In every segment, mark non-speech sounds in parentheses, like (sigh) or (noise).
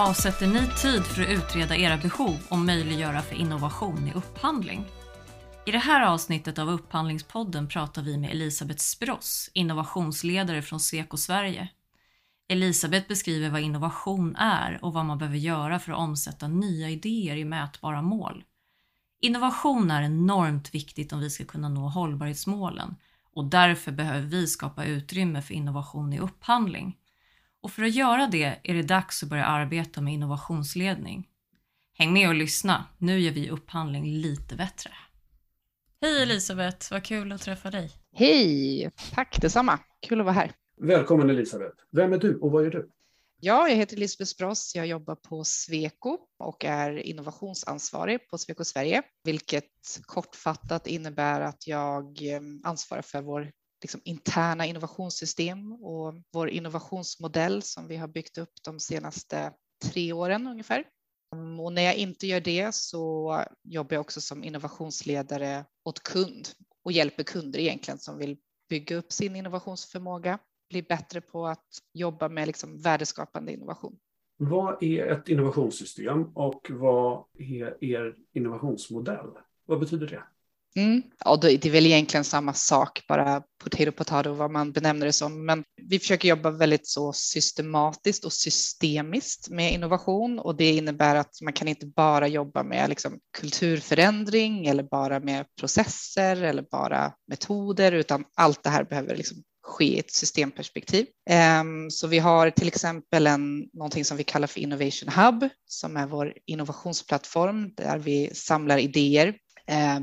Avsätter ni tid för att utreda era behov och möjliggöra för innovation i upphandling? I det här avsnittet av Upphandlingspodden pratar vi med Elisabeth Spross, innovationsledare från Sweco Sverige. Elisabeth beskriver vad innovation är och vad man behöver göra för att omsätta nya idéer i mätbara mål. Innovation är enormt viktigt om vi ska kunna nå hållbarhetsmålen och därför behöver vi skapa utrymme för innovation i upphandling. Och för att göra det är det dags att börja arbeta med innovationsledning. Häng med och lyssna, nu gör vi upphandling lite bättre. Hej Elisabeth, vad kul att träffa dig. Hej, tack detsamma. Kul att vara här. Välkommen Elisabeth. Vem är du och vad gör du? Ja, jag heter Elisabeth Spross. Jag jobbar på Sweco och är innovationsansvarig på Sweco Sverige, vilket kortfattat innebär att jag eh, ansvarar för vår liksom, interna innovationssystem och vår innovationsmodell som vi har byggt upp de senaste tre åren ungefär. Och när jag inte gör det så jobbar jag också som innovationsledare åt kund och hjälper kunder egentligen som vill bygga upp sin innovationsförmåga, bli bättre på att jobba med liksom värdeskapande innovation. Vad är ett innovationssystem och vad är er innovationsmodell? Vad betyder det? Mm. Ja, det är väl egentligen samma sak, bara potato potato vad man benämner det som. Men vi försöker jobba väldigt så systematiskt och systemiskt med innovation och det innebär att man kan inte bara jobba med liksom kulturförändring eller bara med processer eller bara metoder, utan allt det här behöver liksom ske i ett systemperspektiv. Ehm, så vi har till exempel en, någonting som vi kallar för Innovation Hub som är vår innovationsplattform där vi samlar idéer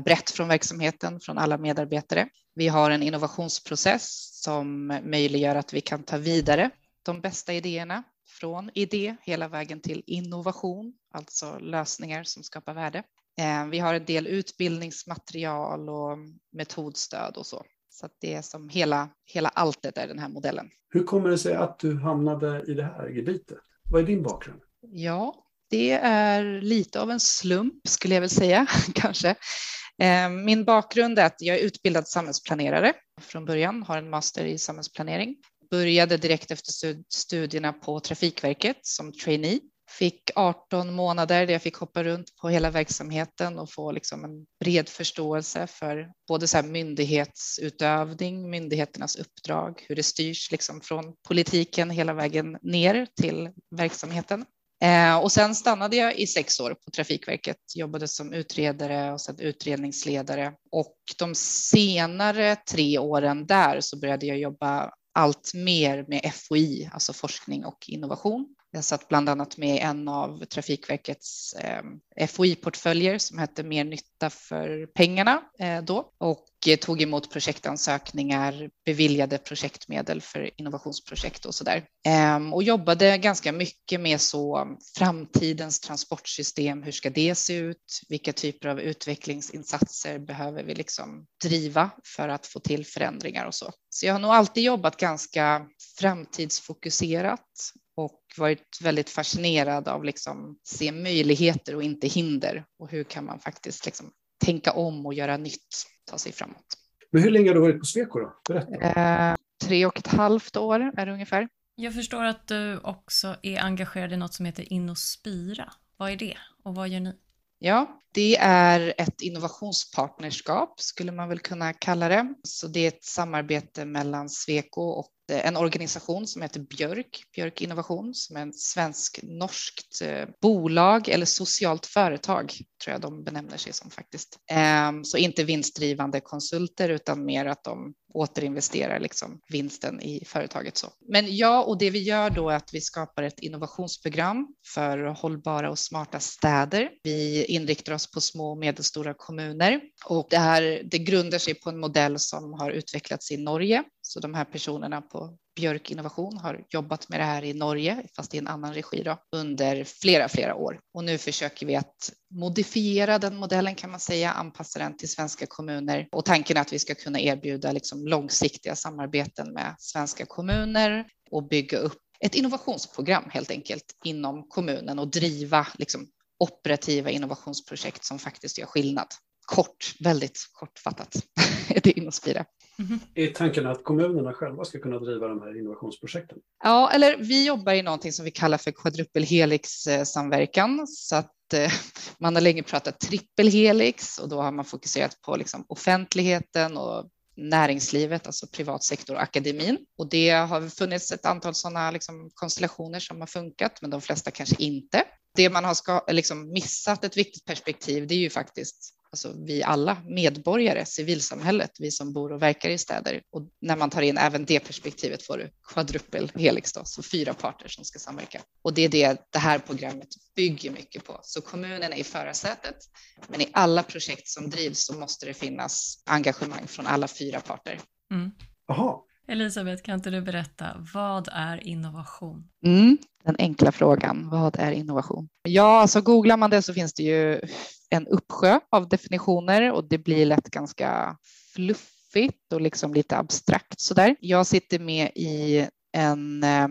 brett från verksamheten, från alla medarbetare. Vi har en innovationsprocess som möjliggör att vi kan ta vidare de bästa idéerna från idé hela vägen till innovation, alltså lösningar som skapar värde. Eh, vi har en del utbildningsmaterial och metodstöd och så. Så det är som hela, hela alltet är den här modellen. Hur kommer det sig att du hamnade i det här gebitet? Vad är din bakgrund? Ja, det är lite av en slump skulle jag väl säga (laughs) kanske. Ehm, min bakgrund är att jag är utbildad samhällsplanerare från början, har en master i samhällsplanering. Började direkt efter studierna på Trafikverket som trainee. Fick 18 månader där jag fick hoppa runt på hela verksamheten och få liksom en bred förståelse för både så myndighetsutövning, myndigheternas uppdrag, hur det styrs liksom från politiken hela vägen ner till verksamheten. Eh, och sen stannade jag i sex år på Trafikverket, jobbade som utredare och sen utredningsledare. Och de senare tre åren där så började jag jobba allt mer med FOI, alltså forskning och innovation. Jag satt bland annat med en av Trafikverkets eh, FOI-portföljer som hette Mer nytta för pengarna eh, då och Eh, tog emot projektansökningar, beviljade projektmedel för innovationsprojekt och så där. Ehm, och jobbade ganska mycket med så framtidens transportsystem. Hur ska det se ut? Vilka typer av utvecklingsinsatser behöver vi liksom driva för att få till förändringar och så. Så jag har nog alltid jobbat ganska framtidsfokuserat och varit väldigt fascinerad av liksom se möjligheter och inte hinder och hur kan man faktiskt liksom tänka om och göra nytt, ta sig framåt. Men hur länge har du varit på Sweco då? Berätta. Eh, tre och ett halvt år är det ungefär. Jag förstår att du också är engagerad i något som heter Innospira. Vad är det och vad gör ni? Ja, det är ett innovationspartnerskap skulle man väl kunna kalla det. Så det är ett samarbete mellan Sweco och Eh, en organisation som heter Björk, Björk Innovation, som är en svensk-norskt eh, bolag eller socialt företag, tror jag de benämner sig som faktiskt. Ehm, så inte vinstdrivande konsulter utan mer att de återinvesterar liksom vinsten i företaget. Så. Men ja, och det vi gör då är att vi skapar ett innovationsprogram för hållbara och smarta städer. Vi inriktar oss på små och medelstora kommuner och det här det grundar sig på en modell som har utvecklats i Norge. Så de här personerna på Björk Innovation har jobbat med det här i Norge, fast i en annan regi då, under flera, flera år. Och nu försöker vi att modifiera den modellen kan man säga, anpassa den till svenska kommuner. Och tanken är att vi ska kunna erbjuda liksom långsiktiga samarbeten med svenska kommuner och bygga upp ett innovationsprogram helt enkelt inom kommunen och driva liksom operativa innovationsprojekt som faktiskt gör skillnad kort, väldigt kortfattat (laughs) är det Innospira. Mm. Är tanken att kommunerna själva ska kunna driva de här innovationsprojekten? Ja, eller vi jobbar i någonting som vi kallar för kvadrupelhelix-samverkan. Så att eh, (laughs) man har länge pratat trippelhelix och då har man fokuserat på liksom offentligheten och näringslivet, alltså privatsektor och akademin. Och det har funnits ett antal sådana liksom konstellationer som har funkat, men de flesta kanske inte. Det man har ska, liksom missat ett viktigt perspektiv, det är ju faktiskt alltså vi alla medborgare, civilsamhället, vi som bor och verkar i städer. Och när man tar in även det perspektivet får du kvadrupel helix, då, så fyra parter som ska samverka. Och det är det det här programmet bygger mycket på. Så kommunen är i förarsätet, men i alla projekt som drivs så måste det finnas engagemang från alla fyra parter. Mm. Elisabeth, kan inte du berätta, vad är innovation? Mm, den enkla frågan, vad är innovation? Ja, alltså googlar man det så finns det ju en uppsjö av definitioner och det blir lätt ganska fluffigt och liksom lite abstrakt sådär. Jag sitter med i en eh,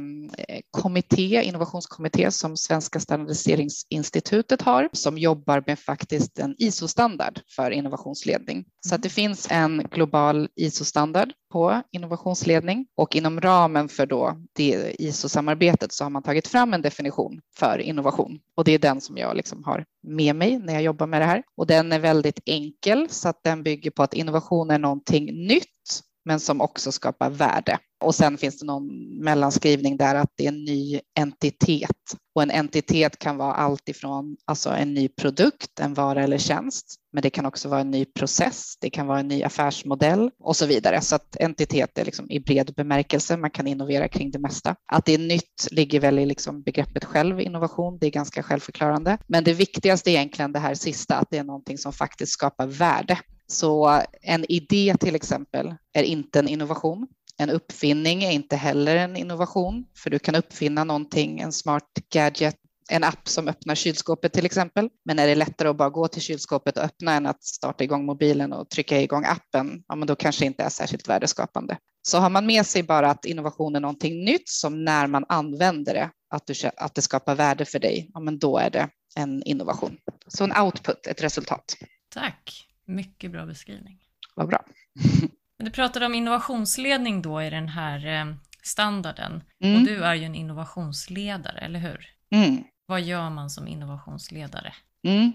kommitté, innovationskommitté som Svenska standardiseringsinstitutet har som jobbar med faktiskt en ISO-standard för innovationsledning. Så att det finns en global ISO-standard på innovationsledning och inom ramen för då det ISO-samarbetet så har man tagit fram en definition för innovation och det är den som jag liksom har med mig när jag jobbar med det här och den är väldigt enkel så att den bygger på att innovation är någonting nytt men som också skapar värde. Och sen finns det någon mellanskrivning där att det är en ny entitet. Och en entitet kan vara allt ifrån alltså en ny produkt, en vara eller tjänst, men det kan också vara en ny process, det kan vara en ny affärsmodell och så vidare. Så att entitet är liksom i bred bemärkelse, man kan innovera kring det mesta. Att det är nytt ligger väl i liksom begreppet själv, innovation, det är ganska självförklarande. Men det viktigaste är egentligen det här sista, att det är någonting som faktiskt skapar värde. Så en idé till exempel är inte en innovation. En uppfinning är inte heller en innovation, för du kan uppfinna någonting, en smart gadget, en app som öppnar kylskåpet till exempel. Men är det lättare att bara gå till kylskåpet och öppna än att starta igång mobilen och trycka igång appen, ja, men då kanske inte är särskilt värdeskapande. Så har man med sig bara att innovation är någonting nytt som när man använder det, att, du, att det skapar värde för dig, ja, men då är det en innovation. Så en output, ett resultat. Tack. Mycket bra beskrivning. Vad bra. (laughs) Du pratade om innovationsledning då i den här eh, standarden. Mm. Och du är ju en innovationsledare, eller hur? Mm. Vad gör man som innovationsledare? Mm.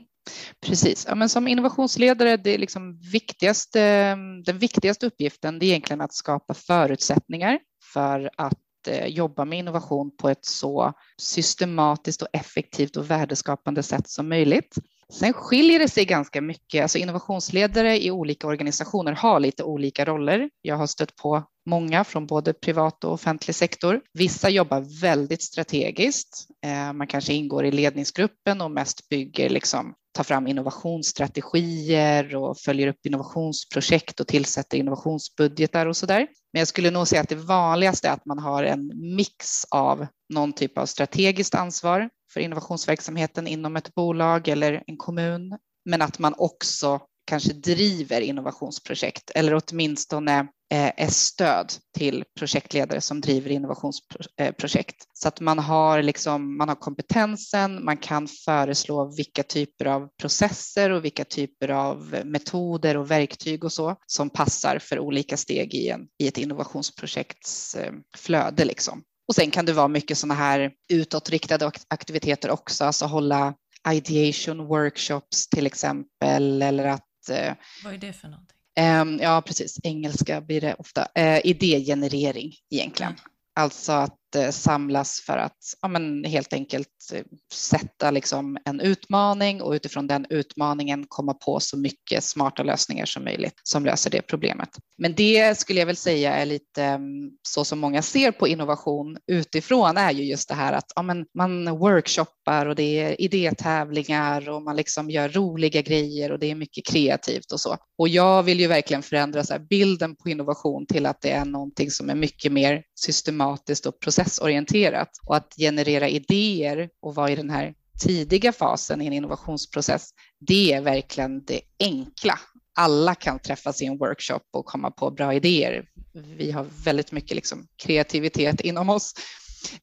Precis. Ja, men som innovationsledare, det är liksom viktigaste, den viktigaste uppgiften det är egentligen att skapa förutsättningar för att eh, jobba med innovation på ett så systematiskt och effektivt och värdeskapande sätt som möjligt. Sen skiljer det sig ganska mycket. Alltså innovationsledare i olika organisationer har lite olika roller. Jag har stött på många från både privat och offentlig sektor. Vissa jobbar väldigt strategiskt. Eh, man kanske ingår i ledningsgruppen och mest bygger liksom tar fram innovationsstrategier och följer upp innovationsprojekt och tillsätter innovationsbudgetar och så där. Men jag skulle nog säga att det vanligaste är att man har en mix av någon typ av strategiskt ansvar för innovationsverksamheten inom ett bolag eller en kommun, men att man också kanske driver innovationsprojekt eller åtminstone eh, är stöd till projektledare som driver innovationsprojekt. Så att man har, liksom, man har kompetensen, man kan föreslå vilka typer av processer och vilka typer av metoder och verktyg och så som passar för olika steg i, en, i ett innovationsprojekts eh, flöde. Liksom. Och sen kan det vara mycket sådana här utåtriktade aktiviteter också, alltså hålla ideation workshops till exempel eller att Eh, Vad är det för någonting? Ehm, ja, precis. Engelska blir det ofta. Eh, idégenerering egentligen. Mm. Alltså att Eh, samlas för att ja, men helt enkelt eh, sätta liksom en utmaning och utifrån den utmaningen komma på så mycket smarta lösningar som möjligt som löser det problemet. Men det skulle jag väl säga är lite mm, så som många ser på innovation utifrån är ju just det här att ja, men man workshoppar och det är idétävlingar och man liksom gör roliga grejer och det är mycket kreativt och så. Och jag vill ju verkligen förändra så bilden på innovation till att det är någonting som är mycket mer systematiskt och processorienterat och att generera idéer och vara i den här tidiga fasen i en innovationsprocess, det är verkligen det enkla. Alla kan träffas i en workshop och komma på bra idéer. Vi har väldigt mycket liksom kreativitet inom oss.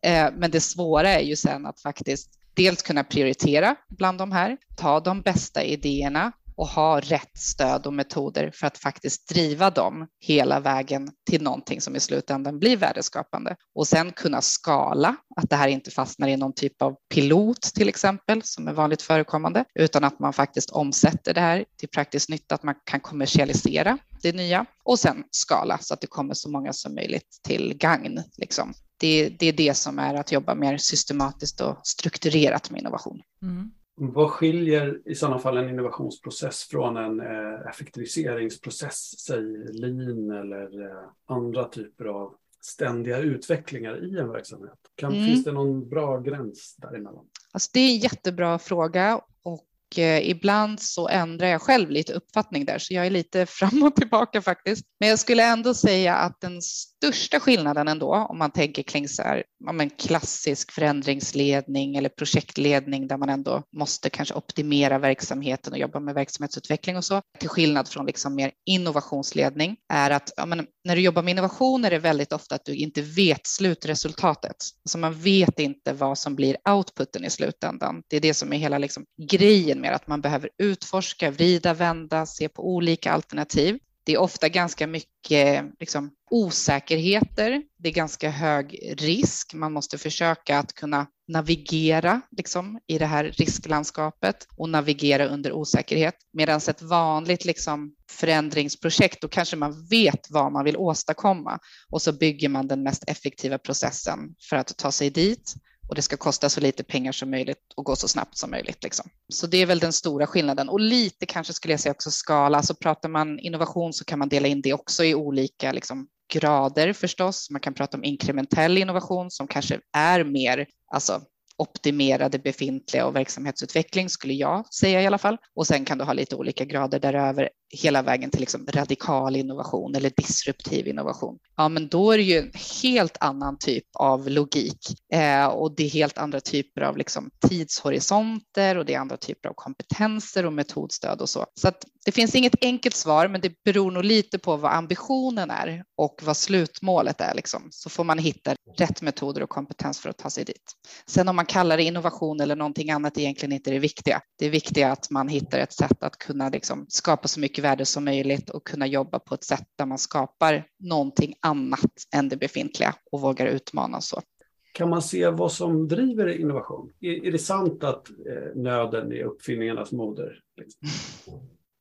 Eh, men det svåra är ju sen att faktiskt dels kunna prioritera bland de här, ta de bästa idéerna och ha rätt stöd och metoder för att faktiskt driva dem hela vägen till någonting som i slutändan blir värdeskapande och sen kunna skala, att det här inte fastnar i någon typ av pilot till exempel som är vanligt förekommande, utan att man faktiskt omsätter det här till praktisk nytta, att man kan kommersialisera det nya och sen skala så att det kommer så många som möjligt till gagn. Liksom. Det, det är det som är att jobba mer systematiskt och strukturerat med innovation. Mm. Vad skiljer i sådana fall en innovationsprocess från en eh, effektiviseringsprocess, säg lean eller eh, andra typer av ständiga utvecklingar i en verksamhet? Kan, mm. Finns det någon bra gräns däremellan? Alltså det är en jättebra fråga och Eh, ibland så ändrar jag själv lite uppfattning där, så jag är lite (laughs) fram och tillbaka faktiskt. Men jag skulle ändå säga att den största skillnaden ändå, om man tänker kring så här, en klassisk förändringsledning eller projektledning där man ändå måste kanske optimera verksamheten och jobba med verksamhetsutveckling och så, till skillnad från liksom mer innovationsledning, är att men, när du jobbar med innovation är det väldigt ofta att du inte vet slutresultatet. Alltså man vet inte vad som blir outputen i slutändan. Det är det som är hela liksom grejen mer att man behöver utforska, vrida, vända, se på olika alternativ. Det är ofta ganska mycket liksom, osäkerheter. Det är ganska hög risk. Man måste försöka att kunna navigera liksom, i det här risklandskapet och navigera under osäkerhet. Medan ett vanligt liksom, förändringsprojekt, då kanske man vet vad man vill åstadkomma och så bygger man den mest effektiva processen för att ta sig dit och det ska kosta så lite pengar som möjligt och gå så snabbt som möjligt. Liksom. Så det är väl den stora skillnaden och lite kanske skulle jag säga också skala. Så pratar man innovation så kan man dela in det också i olika liksom, grader förstås. Man kan prata om inkrementell innovation som kanske är mer alltså, optimerade befintliga och verksamhetsutveckling skulle jag säga i alla fall. Och sen kan du ha lite olika grader däröver hela vägen till liksom radikal innovation eller disruptiv innovation. Ja, men då är det ju en helt annan typ av logik eh, och det är helt andra typer av liksom tidshorisonter och det är andra typer av kompetenser och metodstöd och så. Så att det finns inget enkelt svar, men det beror nog lite på vad ambitionen är och vad slutmålet är. Liksom. Så får man hitta rätt metoder och kompetens för att ta sig dit. Sen om man kallar det innovation eller någonting annat är egentligen inte det viktiga. Det viktiga är att man hittar ett sätt att kunna liksom skapa så mycket värde som möjligt och kunna jobba på ett sätt där man skapar någonting annat än det befintliga och vågar utmana så. Kan man se vad som driver innovation? Är, är det sant att eh, nöden är uppfinningarnas moder? Liksom?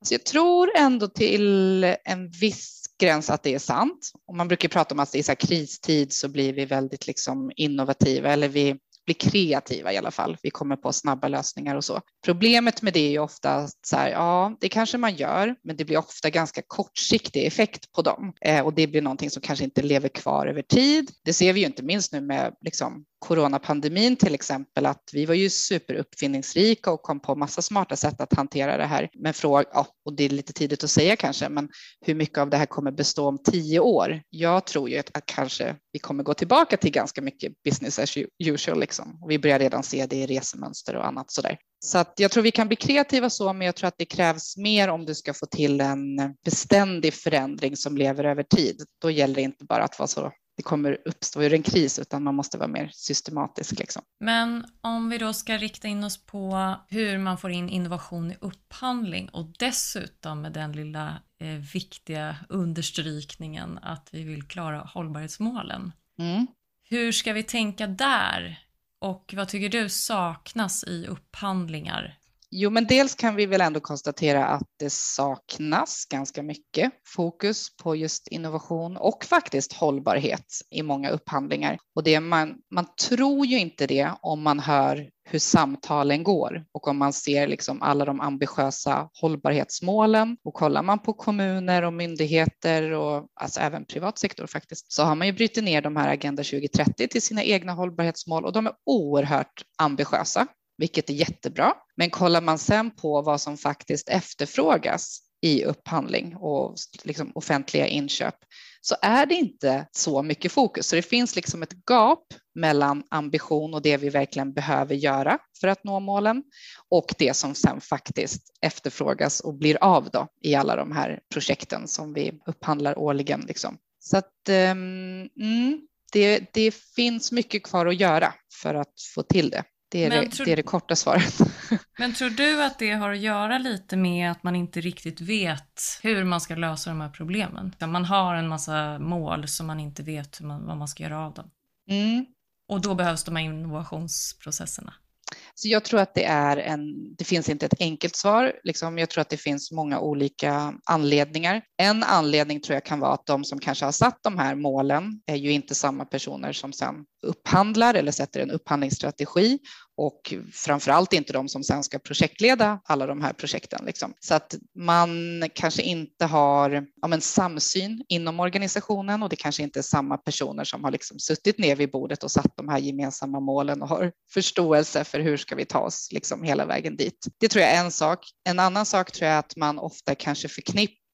Så jag tror ändå till en viss gräns att det är sant. Och man brukar prata om att i så kristid så blir vi väldigt liksom innovativa eller vi blir kreativa i alla fall. Vi kommer på snabba lösningar och så. Problemet med det är ju ofta så här, ja, det kanske man gör, men det blir ofta ganska kortsiktig effekt på dem eh, och det blir någonting som kanske inte lever kvar över tid. Det ser vi ju inte minst nu med liksom, coronapandemin till exempel, att vi var ju superuppfinningsrika och kom på massa smarta sätt att hantera det här. Men fråga, ja, och det är lite tidigt att säga kanske, men hur mycket av det här kommer bestå om tio år? Jag tror ju att, att kanske vi kommer gå tillbaka till ganska mycket business as usual, liksom. Och vi börjar redan se det i resemönster och annat sådär. Så att jag tror vi kan bli kreativa så, men jag tror att det krävs mer om du ska få till en beständig förändring som lever över tid. Då gäller det inte bara att vara så det kommer uppstå ur en kris utan man måste vara mer systematisk. Liksom. Men om vi då ska rikta in oss på hur man får in innovation i upphandling och dessutom med den lilla eh, viktiga understrykningen att vi vill klara hållbarhetsmålen. Mm. Hur ska vi tänka där? Och vad tycker du saknas i upphandlingar Jo, men dels kan vi väl ändå konstatera att det saknas ganska mycket fokus på just innovation och faktiskt hållbarhet i många upphandlingar. Och det man, man tror ju inte det om man hör hur samtalen går och om man ser liksom alla de ambitiösa hållbarhetsmålen och kollar man på kommuner och myndigheter och alltså även privatsektor faktiskt så har man ju brutit ner de här Agenda 2030 till sina egna hållbarhetsmål och de är oerhört ambitiösa vilket är jättebra. Men kollar man sen på vad som faktiskt efterfrågas i upphandling och liksom offentliga inköp så är det inte så mycket fokus. Så det finns liksom ett gap mellan ambition och det vi verkligen behöver göra för att nå målen och det som sen faktiskt efterfrågas och blir av då i alla de här projekten som vi upphandlar årligen. Liksom. Så att um, det, det finns mycket kvar att göra för att få till det. Det är, det, tror, det är det korta svaret. (laughs) Men tror du att det har att göra lite med att man inte riktigt vet hur man ska lösa de här problemen? Man har en massa mål som man inte vet man, vad man ska göra av dem. Mm. Och då behövs de här innovationsprocesserna. Så jag tror att det är en, det finns inte ett enkelt svar. Liksom, jag tror att det finns många olika anledningar. En anledning tror jag kan vara att de som kanske har satt de här målen är ju inte samma personer som sen upphandlar eller sätter en upphandlingsstrategi och framför allt inte de som sen ska projektleda alla de här projekten. Liksom. Så att man kanske inte har ja, men samsyn inom organisationen och det kanske inte är samma personer som har liksom suttit ner vid bordet och satt de här gemensamma målen och har förståelse för hur ska vi ta oss liksom hela vägen dit. Det tror jag är en sak. En annan sak tror jag att man ofta kanske förknippar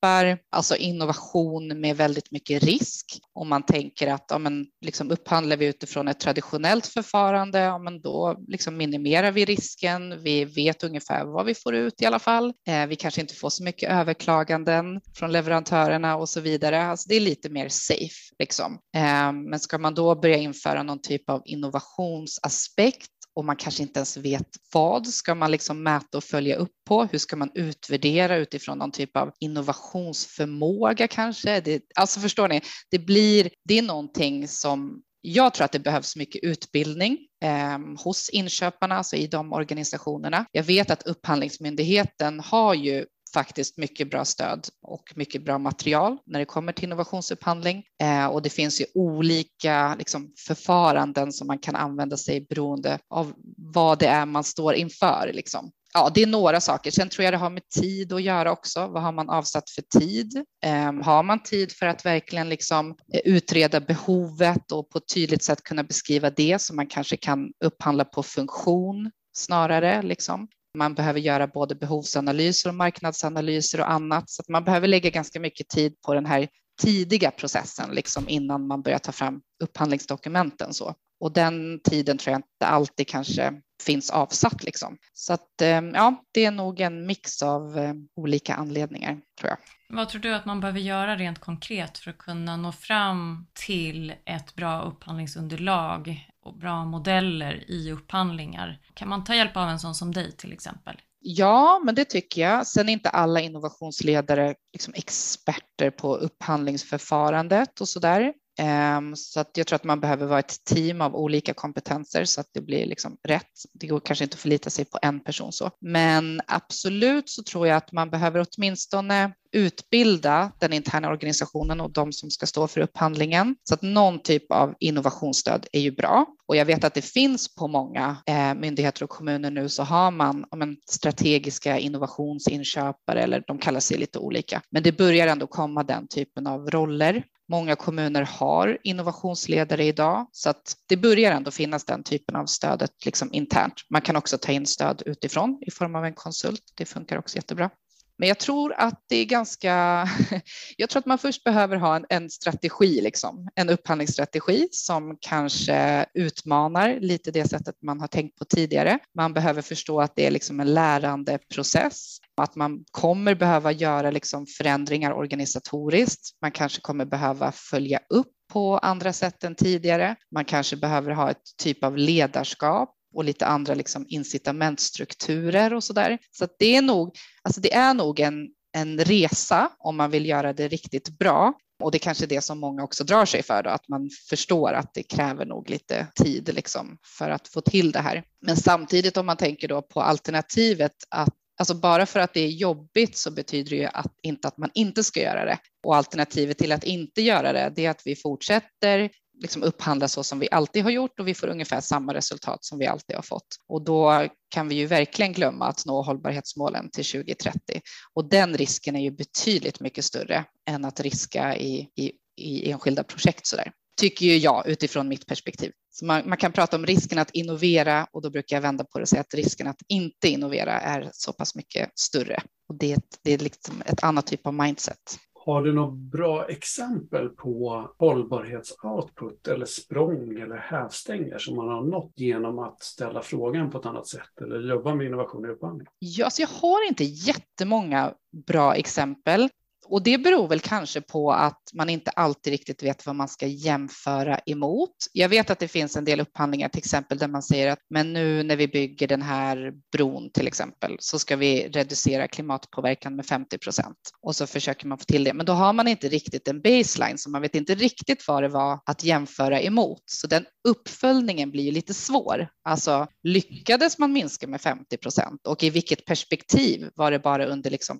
alltså innovation med väldigt mycket risk. Om man tänker att ja, men, liksom upphandlar vi utifrån ett traditionellt förfarande, ja, men då liksom minimerar vi risken. Vi vet ungefär vad vi får ut i alla fall. Eh, vi kanske inte får så mycket överklaganden från leverantörerna och så vidare. Alltså, det är lite mer safe. Liksom. Eh, men ska man då börja införa någon typ av innovationsaspekt och man kanske inte ens vet vad ska man liksom mäta och följa upp på? Hur ska man utvärdera utifrån någon typ av innovationsförmåga kanske? Det, alltså förstår ni, det blir, det är någonting som jag tror att det behövs mycket utbildning eh, hos inköparna, alltså i de organisationerna. Jag vet att Upphandlingsmyndigheten har ju faktiskt mycket bra stöd och mycket bra material när det kommer till innovationsupphandling. Eh, och det finns ju olika liksom, förfaranden som man kan använda sig beroende av vad det är man står inför. Liksom. Ja, det är några saker. Sen tror jag det har med tid att göra också. Vad har man avsatt för tid? Eh, har man tid för att verkligen liksom utreda behovet och på ett tydligt sätt kunna beskriva det så man kanske kan upphandla på funktion snarare. Liksom. Man behöver göra både behovsanalyser och marknadsanalyser och annat, så att man behöver lägga ganska mycket tid på den här tidiga processen liksom innan man börjar ta fram upphandlingsdokumenten. Så. Och den tiden tror jag inte alltid kanske finns avsatt. Liksom. Så att, eh, ja, det är nog en mix av eh, olika anledningar, tror jag. Vad tror du att man behöver göra rent konkret för att kunna nå fram till ett bra upphandlingsunderlag och bra modeller i upphandlingar? Kan man ta hjälp av en sån som dig till exempel? Ja, men det tycker jag. Sen är inte alla innovationsledare liksom experter på upphandlingsförfarandet och så där. Ehm, så att jag tror att man behöver vara ett team av olika kompetenser så att det blir liksom rätt. Det går kanske inte att förlita sig på en person så, men absolut så tror jag att man behöver åtminstone utbilda den interna organisationen och de som ska stå för upphandlingen. Så att någon typ av innovationsstöd är ju bra. Och jag vet att det finns på många eh, myndigheter och kommuner nu så har man men, strategiska innovationsinköpare eller de kallar sig lite olika. Men det börjar ändå komma den typen av roller. Många kommuner har innovationsledare idag så att det börjar ändå finnas den typen av stödet liksom internt. Man kan också ta in stöd utifrån i form av en konsult. Det funkar också jättebra. Men jag tror att det är ganska, (laughs) jag tror att man först behöver ha en, en, strategi, liksom, en upphandlingsstrategi som kanske utmanar lite det sättet man har tänkt på tidigare. Man behöver förstå att det är liksom en lärande process, att man kommer behöva göra liksom förändringar organisatoriskt. Man kanske kommer behöva följa upp på andra sätt än tidigare. Man kanske behöver ha ett typ av ledarskap och lite andra liksom incitamentstrukturer och så där. Så det är nog, alltså det är nog en, en resa om man vill göra det riktigt bra. Och det är kanske det som många också drar sig för, då, att man förstår att det kräver nog lite tid liksom för att få till det här. Men samtidigt om man tänker då på alternativet att Alltså bara för att det är jobbigt så betyder det ju att, inte att man inte ska göra det. Och alternativet till att inte göra det, det är att vi fortsätter liksom upphandla så som vi alltid har gjort och vi får ungefär samma resultat som vi alltid har fått. Och då kan vi ju verkligen glömma att nå hållbarhetsmålen till 2030. Och den risken är ju betydligt mycket större än att riska i, i, i enskilda projekt sådär. Tycker ju jag utifrån mitt perspektiv. Så man, man, kan prata om risken att innovera och då brukar jag vända på det och säga att risken att inte innovera är så pass mycket större. Och det, det är liksom ett annat typ av mindset. Har du något bra exempel på hållbarhetsoutput eller språng eller hävstänger som man har nått genom att ställa frågan på ett annat sätt eller jobba med innovation i upphandling? Ja, alltså jag har inte jättemånga bra exempel och det beror väl kanske på att man inte alltid riktigt vet vad man ska jämföra emot. Jag vet att det finns en del upphandlingar, till exempel där man säger att men nu när vi bygger den här bron till exempel så ska vi reducera klimatpåverkan med 50 procent och så försöker man få till det. Men då har man inte riktigt en baseline så man vet inte riktigt vad det var att jämföra emot. Så den uppföljningen blir ju lite svår. Alltså lyckades man minska med 50 procent och i vilket perspektiv var det bara under liksom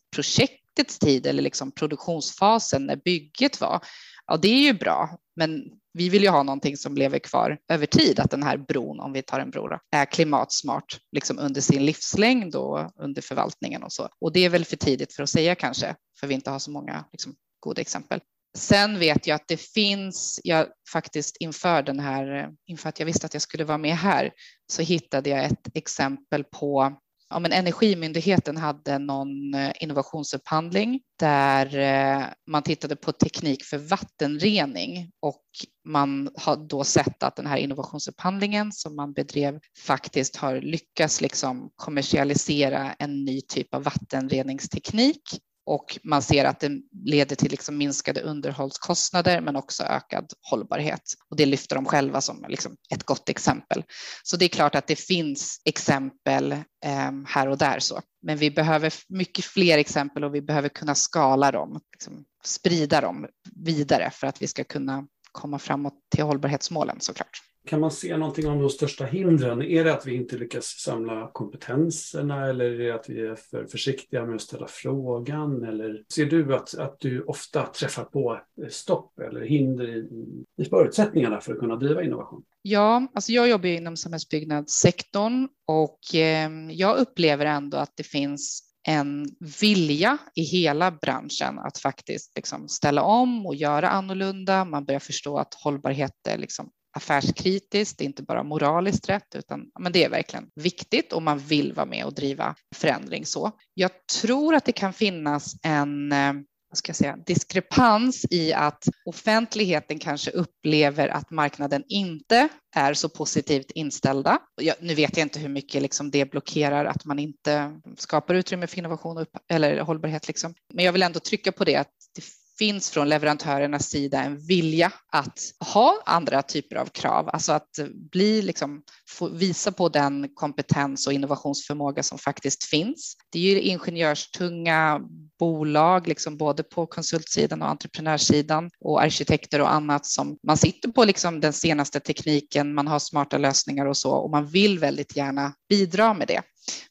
projektets tid eller liksom produktionsfasen när bygget var? Ja, det är ju bra, men vi vill ju ha någonting som lever kvar över tid, att den här bron, om vi tar en bro, då, är klimatsmart liksom under sin livslängd och under förvaltningen och så. Och det är väl för tidigt för att säga kanske, för vi inte har så många liksom, goda exempel. Sen vet jag att det finns, jag faktiskt inför den här, inför att jag visste att jag skulle vara med här, så hittade jag ett exempel på ja, men Energimyndigheten hade någon eh, innovationsupphandling där eh, man tittade på teknik för vattenrening och man har då sett att den här innovationsupphandlingen som man bedrev faktiskt har lyckats liksom kommersialisera en ny typ av vattenreningsteknik och man ser att det leder till liksom minskade underhållskostnader men också ökad hållbarhet. Och det lyfter de själva som liksom ett gott exempel. Så det är klart att det finns exempel eh, här och där så, men vi behöver mycket fler exempel och vi behöver kunna skala dem, liksom sprida dem vidare för att vi ska kunna komma framåt till hållbarhetsmålen såklart. Kan man se någonting om de största hindren? Är det att vi inte lyckas samla kompetenserna eller är det att vi är för försiktiga med att ställa frågan? Eller ser du att, att du ofta träffar på stopp eller hinder i, i förutsättningarna för att kunna driva innovation? Ja, alltså jag jobbar inom samhällsbyggnadssektorn och eh, jag upplever ändå att det finns en vilja i hela branschen att faktiskt liksom ställa om och göra annorlunda. Man börjar förstå att hållbarhet är liksom affärskritiskt, det är inte bara moraliskt rätt, utan men det är verkligen viktigt och man vill vara med och driva förändring så. Jag tror att det kan finnas en eh, vad ska jag säga, diskrepans i att offentligheten kanske upplever att marknaden inte är så positivt inställda. Jag, nu vet jag inte hur mycket liksom det blockerar att man inte skapar utrymme för innovation och, eller hållbarhet. Liksom. Men jag vill ändå trycka på det att det finns från leverantörernas sida en vilja att ha andra typer av krav, alltså att bli liksom, visa på den kompetens och innovationsförmåga som faktiskt finns. Det är ju ingenjörstunga bolag, liksom både på konsultsidan och entreprenörssidan och arkitekter och annat som man sitter på liksom den senaste tekniken, man har smarta lösningar och så och man vill väldigt gärna bidra med det.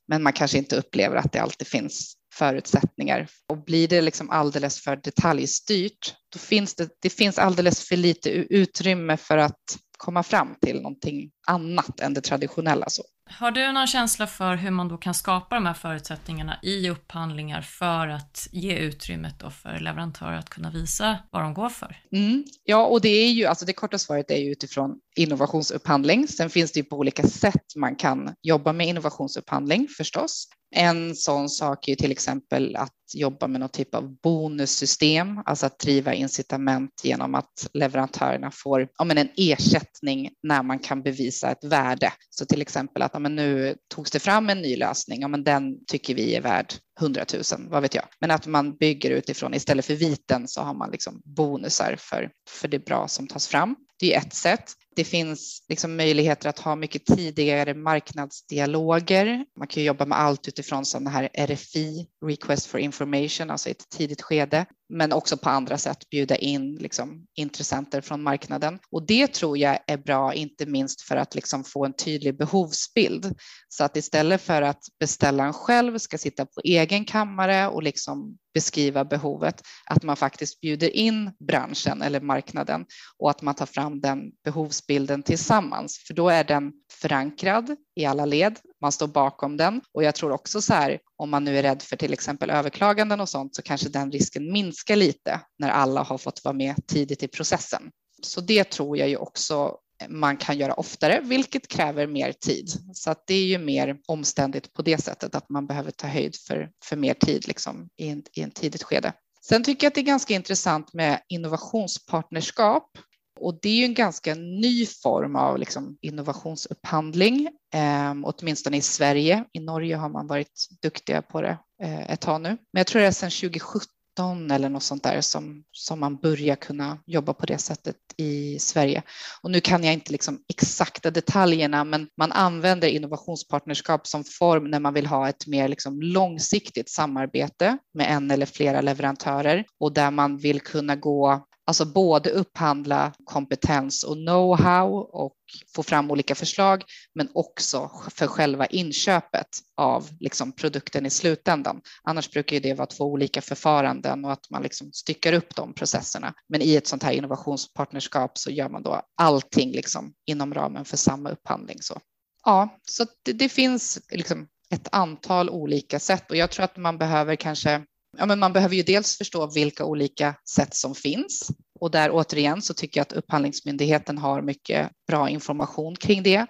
Men man kanske inte upplever att det alltid finns förutsättningar. Och blir det liksom alldeles för detaljstyrt, då finns det, det finns alldeles för lite utrymme för att komma fram till någonting annat än det traditionella. Så. Har du någon känsla för hur man då kan skapa de här förutsättningarna i upphandlingar för att ge utrymmet då för leverantörer att kunna visa vad de går för? Mm, ja, och det är ju, alltså det korta svaret är ju utifrån innovationsupphandling. Sen finns det ju på olika sätt man kan jobba med innovationsupphandling förstås. En sån sak är till exempel att jobba med någon typ av bonussystem, alltså att driva incitament genom att leverantörerna får ja, men en ersättning när man kan bevisa ett värde. Så till exempel att ja, men nu togs det fram en ny lösning, ja, men den tycker vi är värd 100 000, vad vet jag. Men att man bygger utifrån, istället för viten så har man liksom bonusar för, för det bra som tas fram. Det är ett sätt. Det finns liksom möjligheter att ha mycket tidigare marknadsdialoger. Man kan jobba med allt utifrån sådana här RFI, Request for Information, alltså i ett tidigt skede, men också på andra sätt bjuda in liksom, intressenter från marknaden. Och det tror jag är bra, inte minst för att liksom få en tydlig behovsbild. Så att istället för att beställaren själv ska sitta på egen kammare och liksom beskriva behovet, att man faktiskt bjuder in branschen eller marknaden och att man tar fram den behovsbilden tillsammans, för då är den förankrad i alla led. Man står bakom den och jag tror också så här, om man nu är rädd för till exempel överklaganden och sånt så kanske den risken minskar lite när alla har fått vara med tidigt i processen. Så det tror jag ju också man kan göra oftare, vilket kräver mer tid. Så att det är ju mer omständigt på det sättet att man behöver ta höjd för, för mer tid liksom, i, en, i en tidigt skede. Sen tycker jag att det är ganska intressant med innovationspartnerskap. Och det är ju en ganska ny form av liksom innovationsupphandling, eh, åtminstone i Sverige. I Norge har man varit duktiga på det eh, ett tag nu. Men jag tror det är sedan 2017 eller något sånt där som, som man börjar kunna jobba på det sättet i Sverige. Och nu kan jag inte liksom exakta detaljerna, men man använder innovationspartnerskap som form när man vill ha ett mer liksom långsiktigt samarbete med en eller flera leverantörer och där man vill kunna gå Alltså både upphandla kompetens och know-how och få fram olika förslag, men också för själva inköpet av liksom produkten i slutändan. Annars brukar det vara två olika förfaranden och att man liksom styckar upp de processerna. Men i ett sånt här innovationspartnerskap så gör man då allting liksom inom ramen för samma upphandling. Så. Ja, så det, det finns liksom ett antal olika sätt och jag tror att man behöver kanske Ja, men man behöver ju dels förstå vilka olika sätt som finns och där återigen så tycker jag att Upphandlingsmyndigheten har mycket bra information kring det.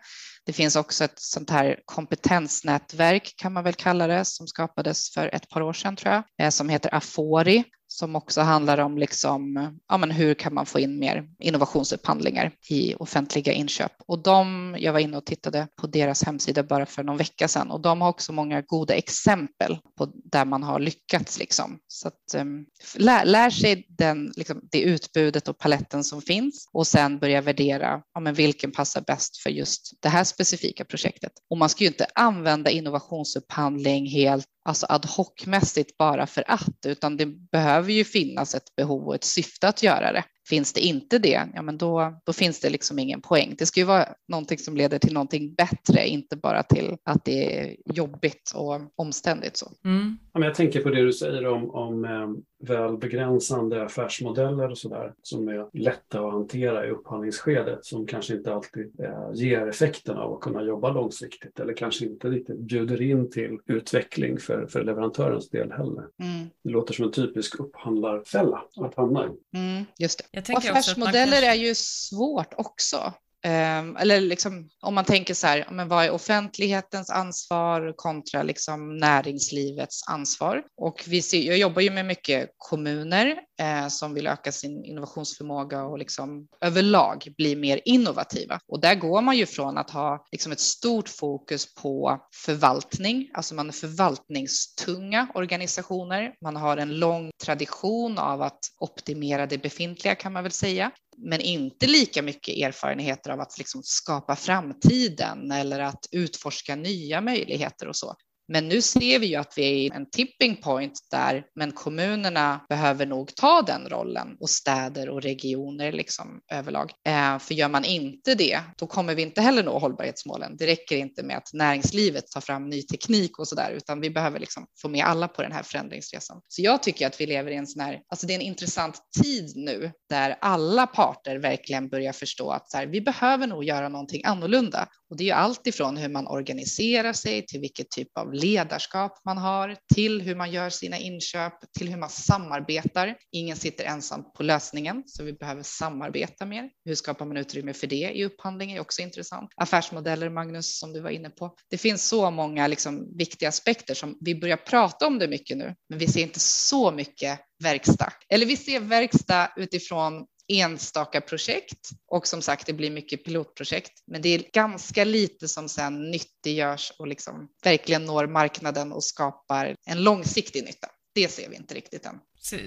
Det finns också ett sånt här kompetensnätverk kan man väl kalla det som skapades för ett par år sedan tror jag, eh, som heter Afori som också handlar om liksom, ja, men hur kan man få in mer innovationsupphandlingar i offentliga inköp. Och de, jag var inne och tittade på deras hemsida bara för någon vecka sedan och de har också många goda exempel på där man har lyckats. Liksom. Så att, um, lär, lär, sig den, liksom, det utbudet och paletten som finns och sen börja värdera ja, men vilken passar bäst för just det här specifika projektet. Och man ska ju inte använda innovationsupphandling helt alltså ad hoc-mässigt bara för att, utan det behöver ju finnas ett behov och ett syfte att göra det. Finns det inte det, ja men då, då finns det liksom ingen poäng. Det ska ju vara någonting som leder till någonting bättre, inte bara till att det är jobbigt och omständigt. Så. Mm. Ja, men jag tänker på det du säger om, om eh, väl begränsande affärsmodeller och sådär som är lätta att hantera i upphandlingsskedet som kanske inte alltid eh, ger effekten av att kunna jobba långsiktigt eller kanske inte riktigt bjuder in till utveckling för, för leverantörens del heller. Mm. Det låter som en typisk upphandlarfälla att hamna i. Mm, just det. Jag affärsmodeller kanske... är ju svårt också. Ehm, eller liksom, om man tänker så här, men vad är offentlighetens ansvar kontra liksom näringslivets ansvar? Och vi ser, jag jobbar ju med mycket kommuner eh, som vill öka sin innovationsförmåga och liksom överlag bli mer innovativa. Och där går man ju från att ha liksom ett stort fokus på förvaltning, alltså man är förvaltningstunga organisationer. Man har en lång tradition av att optimera det befintliga kan man väl säga, men inte lika mycket erfarenheter av att liksom skapa framtiden eller att utforska nya möjligheter och så. Men nu ser vi ju att vi är i en tipping point där, men kommunerna behöver nog ta den rollen och städer och regioner liksom överlag. Eh, för gör man inte det, då kommer vi inte heller nå hållbarhetsmålen. Det räcker inte med att näringslivet tar fram ny teknik och så där, utan vi behöver liksom få med alla på den här förändringsresan. Så jag tycker att vi lever i en sån här, alltså det är en intressant tid nu där alla parter verkligen börjar förstå att så här, vi behöver nog göra någonting annorlunda. Och det är ju allt ifrån hur man organiserar sig till vilket typ av ledarskap man har, till hur man gör sina inköp, till hur man samarbetar. Ingen sitter ensam på lösningen, så vi behöver samarbeta mer. Hur skapar man utrymme för det i upphandling är också intressant. Affärsmodeller, Magnus, som du var inne på. Det finns så många liksom, viktiga aspekter som vi börjar prata om det mycket nu, men vi ser inte så mycket verkstad. Eller vi ser verkstad utifrån enstaka projekt och som sagt, det blir mycket pilotprojekt, men det är ganska lite som sen nyttiggörs och liksom verkligen når marknaden och skapar en långsiktig nytta. Det ser vi inte riktigt än.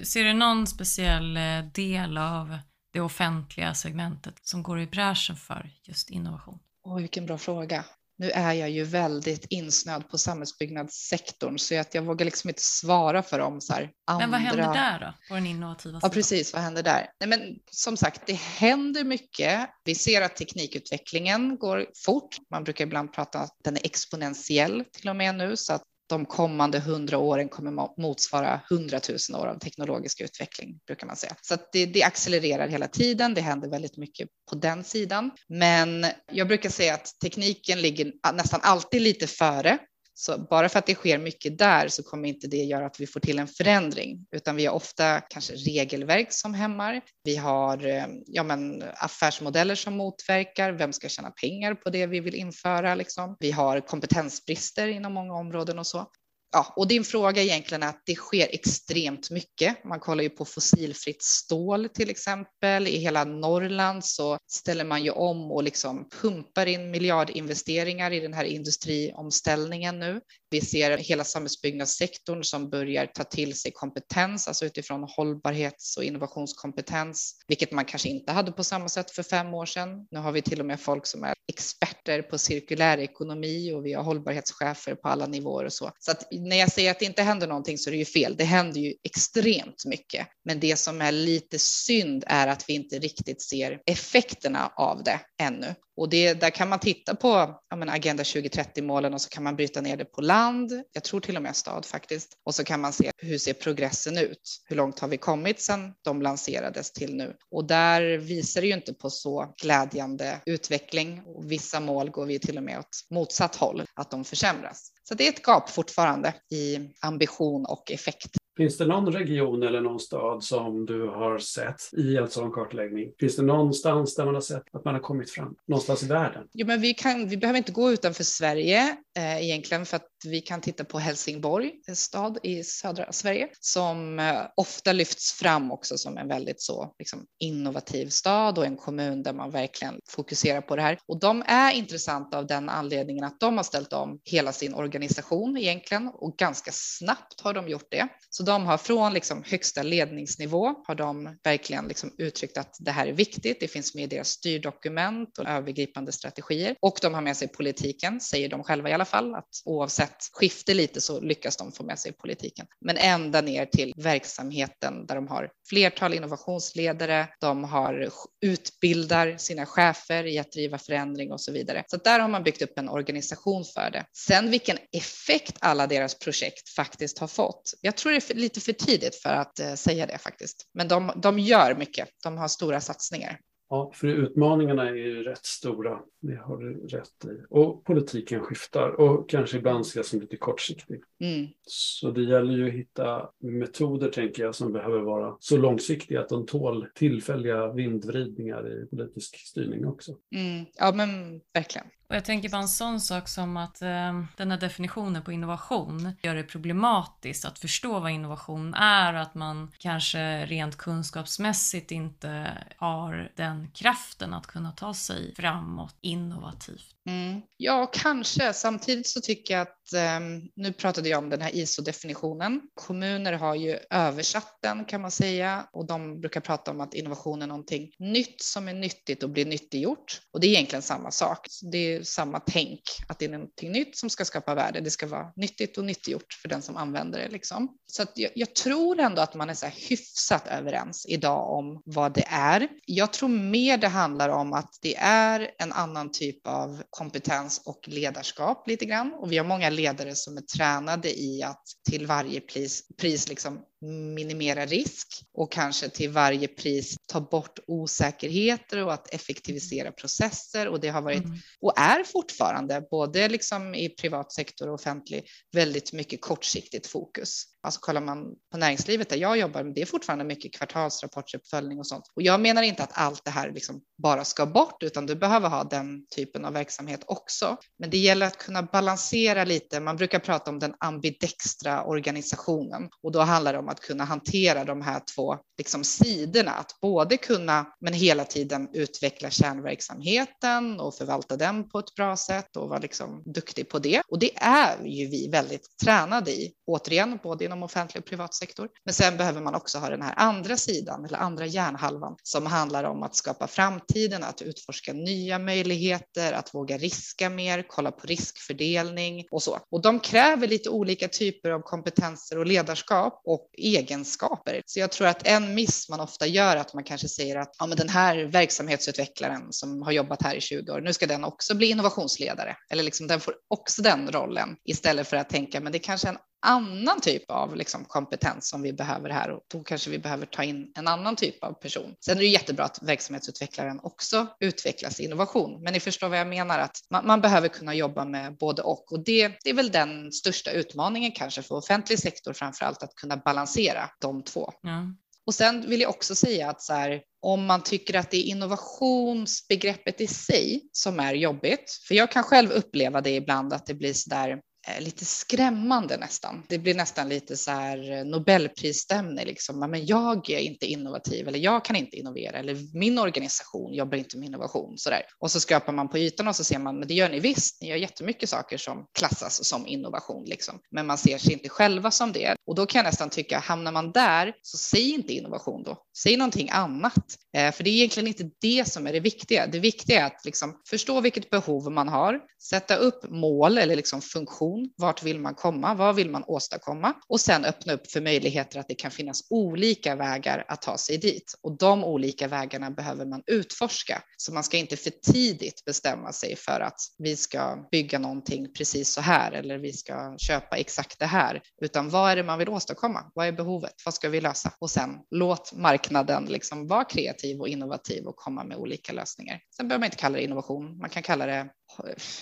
Ser du någon speciell eh, del av det offentliga segmentet som går i bräschen för just innovation? Oj, vilken bra fråga. Nu är jag ju väldigt insnöad på samhällsbyggnadssektorn så att jag vågar liksom inte svara för om så här andra... Men vad händer där då, på den innovativa sidan? Ja, precis, vad händer där? Nej, men som sagt, det händer mycket. Vi ser att teknikutvecklingen går fort. Man brukar ibland prata att den är exponentiell till och med nu, så att de kommande hundra åren kommer motsvara hundratusen år av teknologisk utveckling, brukar man säga. Så det, det, accelererar hela tiden. Det händer väldigt mycket på den sidan. Men jag brukar säga att tekniken ligger nästan alltid lite före så bara för att det sker mycket där så kommer inte det göra att vi får till en förändring, utan vi har ofta kanske regelverk som hämmar. Vi har eh, ja, men, affärsmodeller som motverkar. Vem ska tjäna pengar på det vi vill införa? Liksom. Vi har kompetensbrister inom många områden och så ja, och din fråga egentligen är att det sker extremt mycket. Man kollar ju på fossilfritt stål till exempel. I hela Norrland så ställer man ju om och liksom pumpar in miljardinvesteringar i den här industriomställningen nu. Vi ser hela samhällsbyggnadssektorn som börjar ta till sig kompetens, alltså utifrån hållbarhets och innovationskompetens, vilket man kanske inte hade på samma sätt för fem år sedan. Nu har vi till och med folk som är experter på cirkulär ekonomi och vi har hållbarhetschefer på alla nivåer och så. Så att när jag säger att det inte händer någonting så är det ju fel. Det händer ju extremt mycket. Men det som är lite synd är att vi inte riktigt ser effekterna av det ännu. Och det, där kan man titta på ja, men Agenda 2030-målen och så kan man bryta ner det på land, jag tror till och med stad faktiskt. Och så kan man se hur ser progressen ut? Hur långt har vi kommit sedan de lanserades till nu? Och där visar det ju inte på så glädjande utveckling. Och vissa mål går vi till och med åt motsatt håll, att de försämras. Så det är ett gap fortfarande i ambition och effekt. Finns det någon region eller någon stad som du har sett i en sån kartläggning? Finns det någonstans där man har sett att man har kommit fram? Någonstans i världen? Jo, men vi, kan, vi behöver inte gå utanför Sverige eh, egentligen för att vi kan titta på Helsingborg, en stad i södra Sverige som eh, ofta lyfts fram också som en väldigt så liksom, innovativ stad och en kommun där man verkligen fokuserar på det här. Och de är intressanta av den anledningen att de har ställt om hela sin organisation egentligen och ganska snabbt har de gjort det. Så de har från liksom högsta ledningsnivå har de verkligen liksom uttryckt att det här är viktigt. Det finns med i deras styrdokument och övergripande strategier och de har med sig politiken, säger de själva i alla fall, att oavsett skifte lite så lyckas de få med sig politiken. Men ända ner till verksamheten där de har flertal innovationsledare, de har utbildar sina chefer i att driva förändring och så vidare. Så där har man byggt upp en organisation för det. Sen vilken effekt alla deras projekt faktiskt har fått. Jag tror det är lite för tidigt för att eh, säga det faktiskt. Men de, de gör mycket. De har stora satsningar. Ja, för utmaningarna är ju rätt stora. Det har du rätt i. Och politiken skiftar och kanske ibland ses som lite kortsiktig. Mm. Så det gäller ju att hitta metoder, tänker jag, som behöver vara så långsiktiga att de tål tillfälliga vindvridningar i politisk styrning också. Mm. Ja, men verkligen. Och jag tänker på en sån sak som att eh, den här definitionen på innovation gör det problematiskt att förstå vad innovation är och att man kanske rent kunskapsmässigt inte har den kraften att kunna ta sig framåt innovativt. Mm. Ja, kanske. Samtidigt så tycker jag att, eh, nu pratade jag om den här ISO-definitionen. Kommuner har ju översatt den kan man säga och de brukar prata om att innovation är någonting nytt som är nyttigt och blir nyttiggjort. Och det är egentligen samma sak. Det är samma tänk, att det är någonting nytt som ska skapa värde. Det ska vara nyttigt och nyttiggjort för den som använder det. Liksom. Så att jag, jag tror ändå att man är så här hyfsat överens idag om vad det är. Jag tror mer det handlar om att det är en annan typ av kompetens och ledarskap lite grann. Och vi har många ledare som är tränade i att till varje pris, pris liksom minimera risk och kanske till varje pris ta bort osäkerheter och att effektivisera processer. Och det har varit mm. och är fortfarande, både liksom i privat sektor och offentlig, väldigt mycket kortsiktigt fokus. Alltså kollar man på näringslivet där jag jobbar, det är fortfarande mycket kvartalsrapportsuppföljning och sånt. Och jag menar inte att allt det här liksom bara ska bort, utan du behöver ha den typen av verksamhet också. Men det gäller att kunna balansera lite. Man brukar prata om den ambidextra organisationen och då handlar det om att kunna hantera de här två liksom, sidorna, att både kunna, men hela tiden utveckla kärnverksamheten och förvalta den på ett bra sätt och vara liksom duktig på det. Och det är ju vi väldigt tränade i, återigen, både inom offentlig och privat sektor. Men sen behöver man också ha den här andra sidan, eller andra hjärnhalvan, som handlar om att skapa framtiden, att utforska nya möjligheter, att våga riska mer, kolla på riskfördelning och så. Och de kräver lite olika typer av kompetenser och ledarskap och egenskaper. Så jag tror att en miss man ofta gör är att man kanske säger att ja, men den här verksamhetsutvecklaren som har jobbat här i 20 år, nu ska den också bli innovationsledare. Eller liksom den får också den rollen istället för att tänka, men det är kanske en annan typ av liksom kompetens som vi behöver här och då kanske vi behöver ta in en annan typ av person. Sen är det jättebra att verksamhetsutvecklaren också utvecklas i innovation, men ni förstår vad jag menar att man, man behöver kunna jobba med både och och det, det är väl den största utmaningen kanske för offentlig sektor framför allt att kunna balansera de två. Ja. Och sen vill jag också säga att så här, om man tycker att det är innovationsbegreppet i sig som är jobbigt, för jag kan själv uppleva det ibland att det blir så där Eh, lite skrämmande nästan. Det blir nästan lite så här eh, Nobelprisstämning, liksom. men jag är inte innovativ eller jag kan inte innovera eller min organisation jobbar inte med innovation. Så där. Och så skrapar man på ytan och så ser man, men det gör ni visst, ni gör jättemycket saker som klassas som innovation, liksom. men man ser sig inte själva som det. Och då kan jag nästan tycka, hamnar man där, så säg inte innovation då, säg någonting annat. Eh, för det är egentligen inte det som är det viktiga. Det viktiga är att liksom förstå vilket behov man har, sätta upp mål eller liksom funktion. Vart vill man komma? Vad vill man åstadkomma? Och sen öppna upp för möjligheter att det kan finnas olika vägar att ta sig dit. Och de olika vägarna behöver man utforska. Så man ska inte för tidigt bestämma sig för att vi ska bygga någonting precis så här eller vi ska köpa exakt det här, utan vad är det man vill åstadkomma? Vad är behovet? Vad ska vi lösa? Och sen låt marknaden liksom vara kreativ och innovativ och komma med olika lösningar. Sen behöver man inte kalla det innovation. Man kan kalla det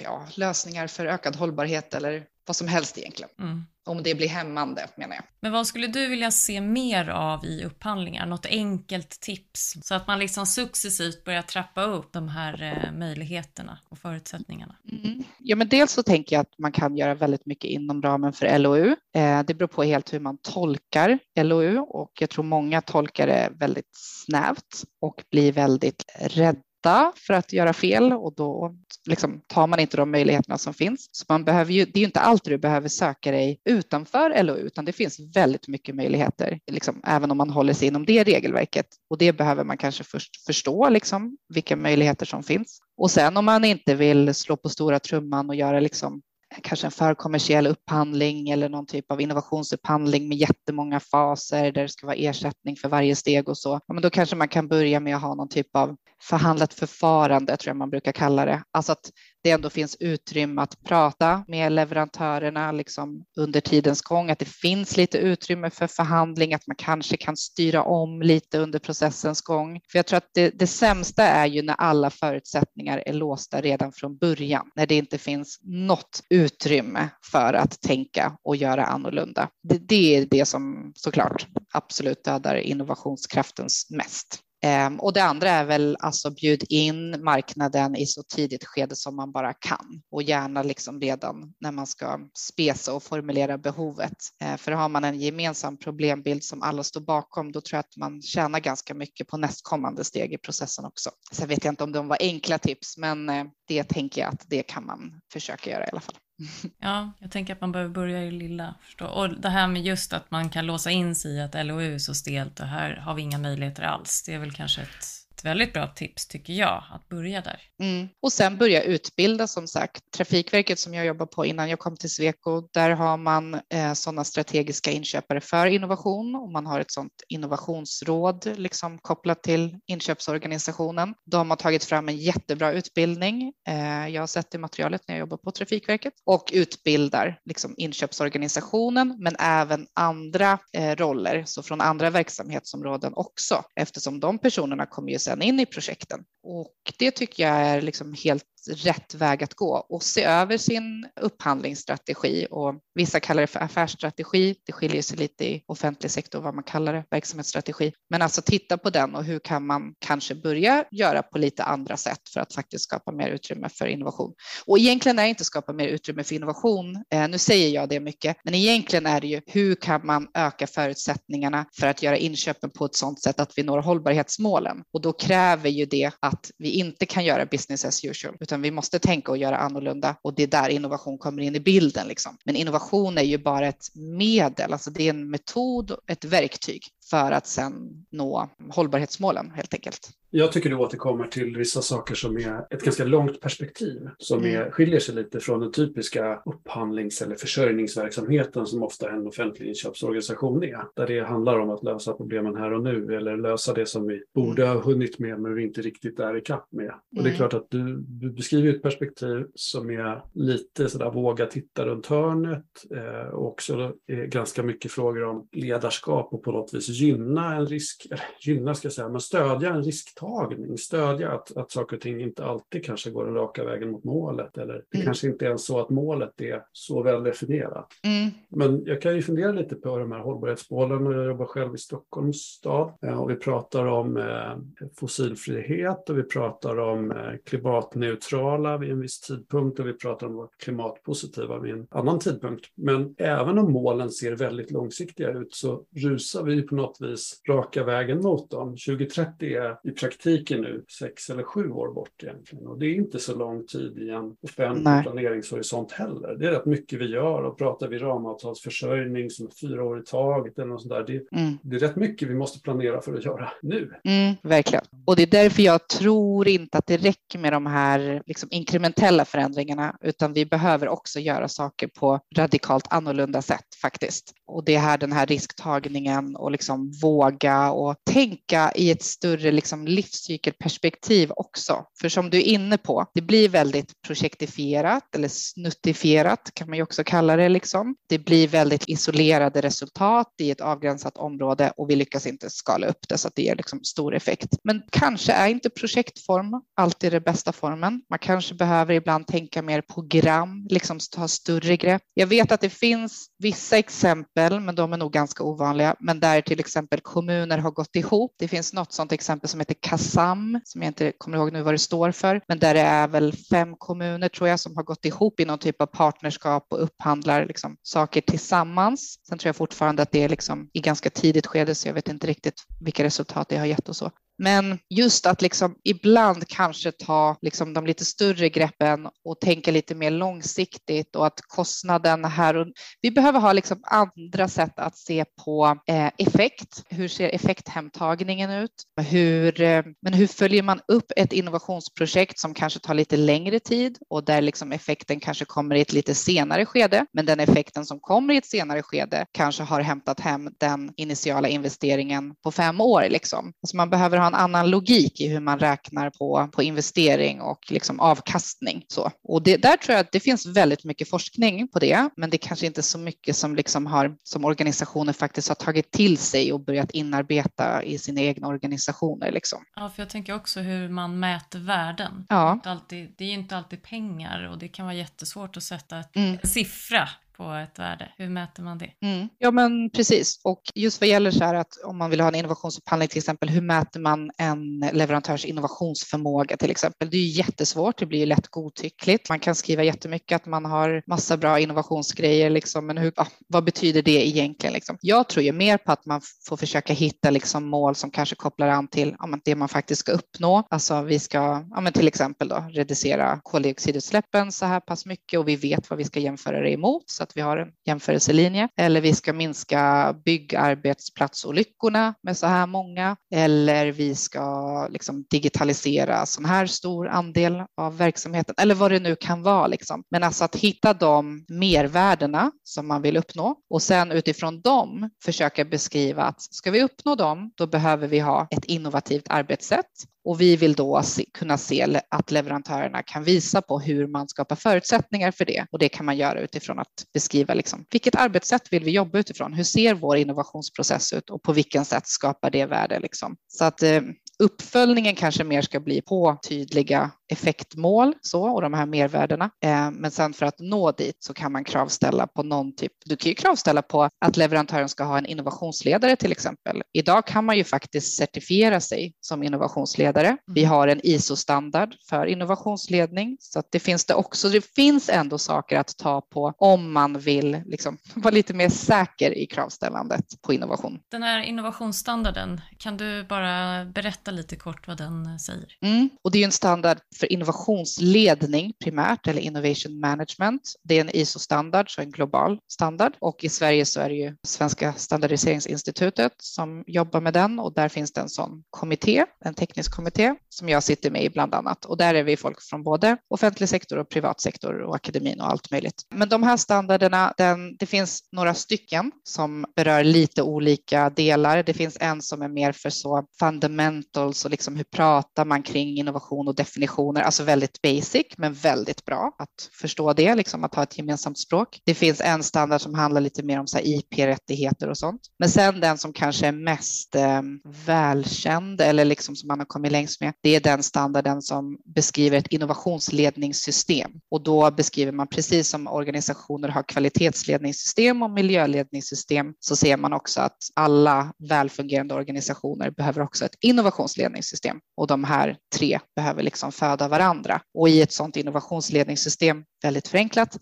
ja, lösningar för ökad hållbarhet eller vad som helst egentligen. Mm. Om det blir hämmande menar jag. Men vad skulle du vilja se mer av i upphandlingar? Något enkelt tips så att man liksom successivt börjar trappa upp de här eh, möjligheterna och förutsättningarna? Mm. Ja, men dels så tänker jag att man kan göra väldigt mycket inom ramen för LOU. Eh, det beror på helt hur man tolkar LOU och jag tror många tolkar det väldigt snävt och blir väldigt rädda för att göra fel och då liksom tar man inte de möjligheterna som finns. Så man behöver ju, det är ju inte alltid du behöver söka dig utanför LOU, utan det finns väldigt mycket möjligheter, liksom, även om man håller sig inom det regelverket. Och det behöver man kanske först förstå, liksom, vilka möjligheter som finns. Och sen om man inte vill slå på stora trumman och göra liksom kanske en förkommersiell upphandling eller någon typ av innovationsupphandling med jättemånga faser där det ska vara ersättning för varje steg och så. Ja, men då kanske man kan börja med att ha någon typ av förhandlat förfarande, tror jag man brukar kalla det. Alltså att det ändå finns utrymme att prata med leverantörerna liksom under tidens gång, att det finns lite utrymme för förhandling, att man kanske kan styra om lite under processens gång. För jag tror att det, det sämsta är ju när alla förutsättningar är låsta redan från början, när det inte finns något utrymme för att tänka och göra annorlunda. Det, det är det som såklart absolut dödar innovationskraftens mest. Ehm, och det andra är väl alltså bjud in marknaden i så tidigt skede som man bara kan och gärna liksom redan när man ska spesa och formulera behovet. Ehm, för har man en gemensam problembild som alla står bakom, då tror jag att man tjänar ganska mycket på nästkommande steg i processen också. Sen vet jag inte om de var enkla tips, men eh, det tänker jag att det kan man försöka göra i alla fall. (laughs) Ja, jag tänker att man behöver börja i det lilla. Förstå. Och det här med just att man kan låsa in sig i att LOU är så stelt och här har vi inga möjligheter alls. Det är väl kanske ett väldigt bra tips tycker jag, att börja där. Mm. Och sen börja utbilda som sagt. Trafikverket som jag jobbar på innan jag kom till Sweco, där har man eh, sådana strategiska inköpare för innovation och man har ett sådant innovationsråd liksom kopplat till inköpsorganisationen. De har tagit fram en jättebra utbildning. Eh, jag har sett det materialet när jag jobbar på Trafikverket och utbildar liksom inköpsorganisationen, men även andra eh, roller, så från andra verksamhetsområden också, eftersom de personerna kommer ju sen sedan in i projekten. Och det tycker jag är liksom helt rätt väg att gå och se över sin upphandlingsstrategi och vissa kallar det för affärsstrategi. Det skiljer sig lite i offentlig sektor vad man kallar det, verksamhetsstrategi. Men alltså titta på den och hur kan man kanske börja göra på lite andra sätt för att faktiskt skapa mer utrymme för innovation. Och egentligen är det inte skapa mer utrymme för innovation. Eh, nu säger jag det mycket, men egentligen är det ju hur kan man öka förutsättningarna för att göra inköpen på ett sådant sätt att vi når hållbarhetsmålen? Och då kräver ju det att vi inte kan göra business as usual, utan vi måste tänka och göra annorlunda och det är där innovation kommer in i bilden. Liksom. Men innovation är ju bara ett medel, alltså det är en metod, ett verktyg för att sen nå hållbarhetsmålen helt enkelt. Jag tycker du återkommer till vissa saker som är ett ganska långt perspektiv som är, mm. skiljer sig lite från den typiska upphandlings eller försörjningsverksamheten som ofta en offentlig inköpsorganisation är. Där det handlar om att lösa problemen här och nu eller lösa det som vi borde ha hunnit med men vi inte riktigt är i kapp med. Och det är mm. klart att du, du beskriver ett perspektiv som är lite sådär våga titta runt hörnet eh, och också är ganska mycket frågor om ledarskap och på något vis gynna en risk, gynna ska jag säga, men stödja en risktagning, stödja att, att saker och ting inte alltid kanske går den raka vägen mot målet eller det mm. kanske inte är så att målet är så väl definierat. Mm. Men jag kan ju fundera lite på de här hållbarhetsmålen och jag jobbar själv i Stockholms stad eh, och vi pratar om eh, fossilfrihet och vi pratar om eh, klimatneutrala vid en viss tidpunkt och vi pratar om klimatpositiva vid en annan tidpunkt. Men även om målen ser väldigt långsiktiga ut så rusar vi på något vis raka vägen mot dem. 2030 är i praktiken nu sex eller sju år bort egentligen och det är inte så lång tid i en offentlig planeringshorisont heller. Det är rätt mycket vi gör och pratar vi ramavtalsförsörjning som är fyra år i taget eller något sånt där. Det, mm. det är rätt mycket vi måste planera för att göra nu. Mm, verkligen. Och det är därför jag tror inte att det räcker med de här liksom, inkrementella förändringarna utan vi behöver också göra saker på radikalt annorlunda sätt faktiskt. Och det är här den här risktagningen och liksom Liksom våga och tänka i ett större liksom livscykelperspektiv också. För som du är inne på, det blir väldigt projektifierat eller snuttifierat kan man ju också kalla det. Liksom. Det blir väldigt isolerade resultat i ett avgränsat område och vi lyckas inte skala upp det så att det ger liksom stor effekt. Men kanske är inte projektform alltid den bästa formen. Man kanske behöver ibland tänka mer program, liksom ta större grepp. Jag vet att det finns vissa exempel, men de är nog ganska ovanliga, men där till exempel kommuner har gått ihop. Det finns något sådant exempel som heter KASAM, som jag inte kommer ihåg nu vad det står för, men där det är väl fem kommuner tror jag som har gått ihop i någon typ av partnerskap och upphandlar liksom saker tillsammans. Sen tror jag fortfarande att det är liksom i ganska tidigt skede, så jag vet inte riktigt vilka resultat det har gett och så. Men just att liksom ibland kanske ta liksom de lite större greppen och tänka lite mer långsiktigt och att kostnaden här och vi behöver ha liksom andra sätt att se på eh, effekt. Hur ser effekthemtagningen ut? Hur, eh, men hur följer man upp ett innovationsprojekt som kanske tar lite längre tid och där liksom effekten kanske kommer i ett lite senare skede, men den effekten som kommer i ett senare skede kanske har hämtat hem den initiala investeringen på fem år. Liksom. Alltså man behöver ha en annan logik i hur man räknar på, på investering och liksom avkastning. Så. Och det, där tror jag att det finns väldigt mycket forskning på det, men det är kanske inte så mycket som, liksom har, som organisationer faktiskt har tagit till sig och börjat inarbeta i sina egna organisationer. Liksom. Ja, för jag tänker också hur man mäter värden. Ja. Det, är alltid, det är inte alltid pengar och det kan vara jättesvårt att sätta mm. en siffra på ett värde? Hur mäter man det? Mm. Ja, men precis. Och just vad gäller så här att om man vill ha en innovationsupphandling till exempel, hur mäter man en leverantörs innovationsförmåga till exempel? Det är ju jättesvårt. Det blir ju lätt godtyckligt. Man kan skriva jättemycket att man har massa bra innovationsgrejer, liksom, men hur, ja, vad betyder det egentligen? Liksom? Jag tror ju mer på att man får försöka hitta liksom, mål som kanske kopplar an till ja, det man faktiskt ska uppnå. Alltså vi ska ja, men till exempel då, reducera koldioxidutsläppen så här pass mycket och vi vet vad vi ska jämföra det emot. Så att vi har en jämförelselinje. Eller vi ska minska byggarbetsplatsolyckorna med så här många. Eller vi ska liksom digitalisera sån här stor andel av verksamheten. Eller vad det nu kan vara. Liksom. Men alltså att hitta de mervärdena som man vill uppnå och sen utifrån dem försöka beskriva att ska vi uppnå dem, då behöver vi ha ett innovativt arbetssätt och vi vill då se, kunna se att leverantörerna kan visa på hur man skapar förutsättningar för det. Och det kan man göra utifrån att beskriva liksom, vilket arbetssätt vill vi jobba utifrån? Hur ser vår innovationsprocess ut och på vilken sätt skapar det värde? Liksom? Så att eh, uppföljningen kanske mer ska bli på tydliga effektmål så, och de här mervärdena. Eh, men sen för att nå dit så kan man kravställa på någon typ. Du kan ju kravställa på att leverantören ska ha en innovationsledare till exempel. Idag kan man ju faktiskt certifiera sig som innovationsledare. Vi mm. har en ISO-standard för innovationsledning så att det finns det också. Det finns ändå saker att ta på om man vill liksom (laughs) vara lite mer säker i kravställandet på innovation. Den här innovationsstandarden, kan du bara berätta lite kort vad den eh, säger? Mm. Och det är en standard för innovationsledning primärt eller innovation management. Det är en ISO-standard, så en global standard och i Sverige så är det ju Svenska standardiseringsinstitutet som jobbar med den och där finns det en sån kommitté, en teknisk kommitté som jag sitter med i bland annat och där är vi folk från både offentlig sektor och privat sektor och akademin och allt möjligt. Men de här standarderna, den, det finns några stycken som berör lite olika delar. Det finns en som är mer för så fundamental fundamentals och liksom hur pratar man kring innovation och definitioner, alltså väldigt basic men väldigt bra att förstå det, liksom att ha ett gemensamt språk. Det finns en standard som handlar lite mer om IP-rättigheter och sånt. Men sen den som kanske är mest eh, välkänd eller liksom som man har kommit längst med, det är den standarden som beskriver ett innovationsledningssystem och då beskriver man precis som organisationer har kvalitetsledningssystem och miljöledningssystem så ser man också att alla välfungerande organisationer behöver också ett innovationsledningssystem och de här tre behöver liksom föda varandra. Och i ett sådant innovationsledningssystem, väldigt förenklat,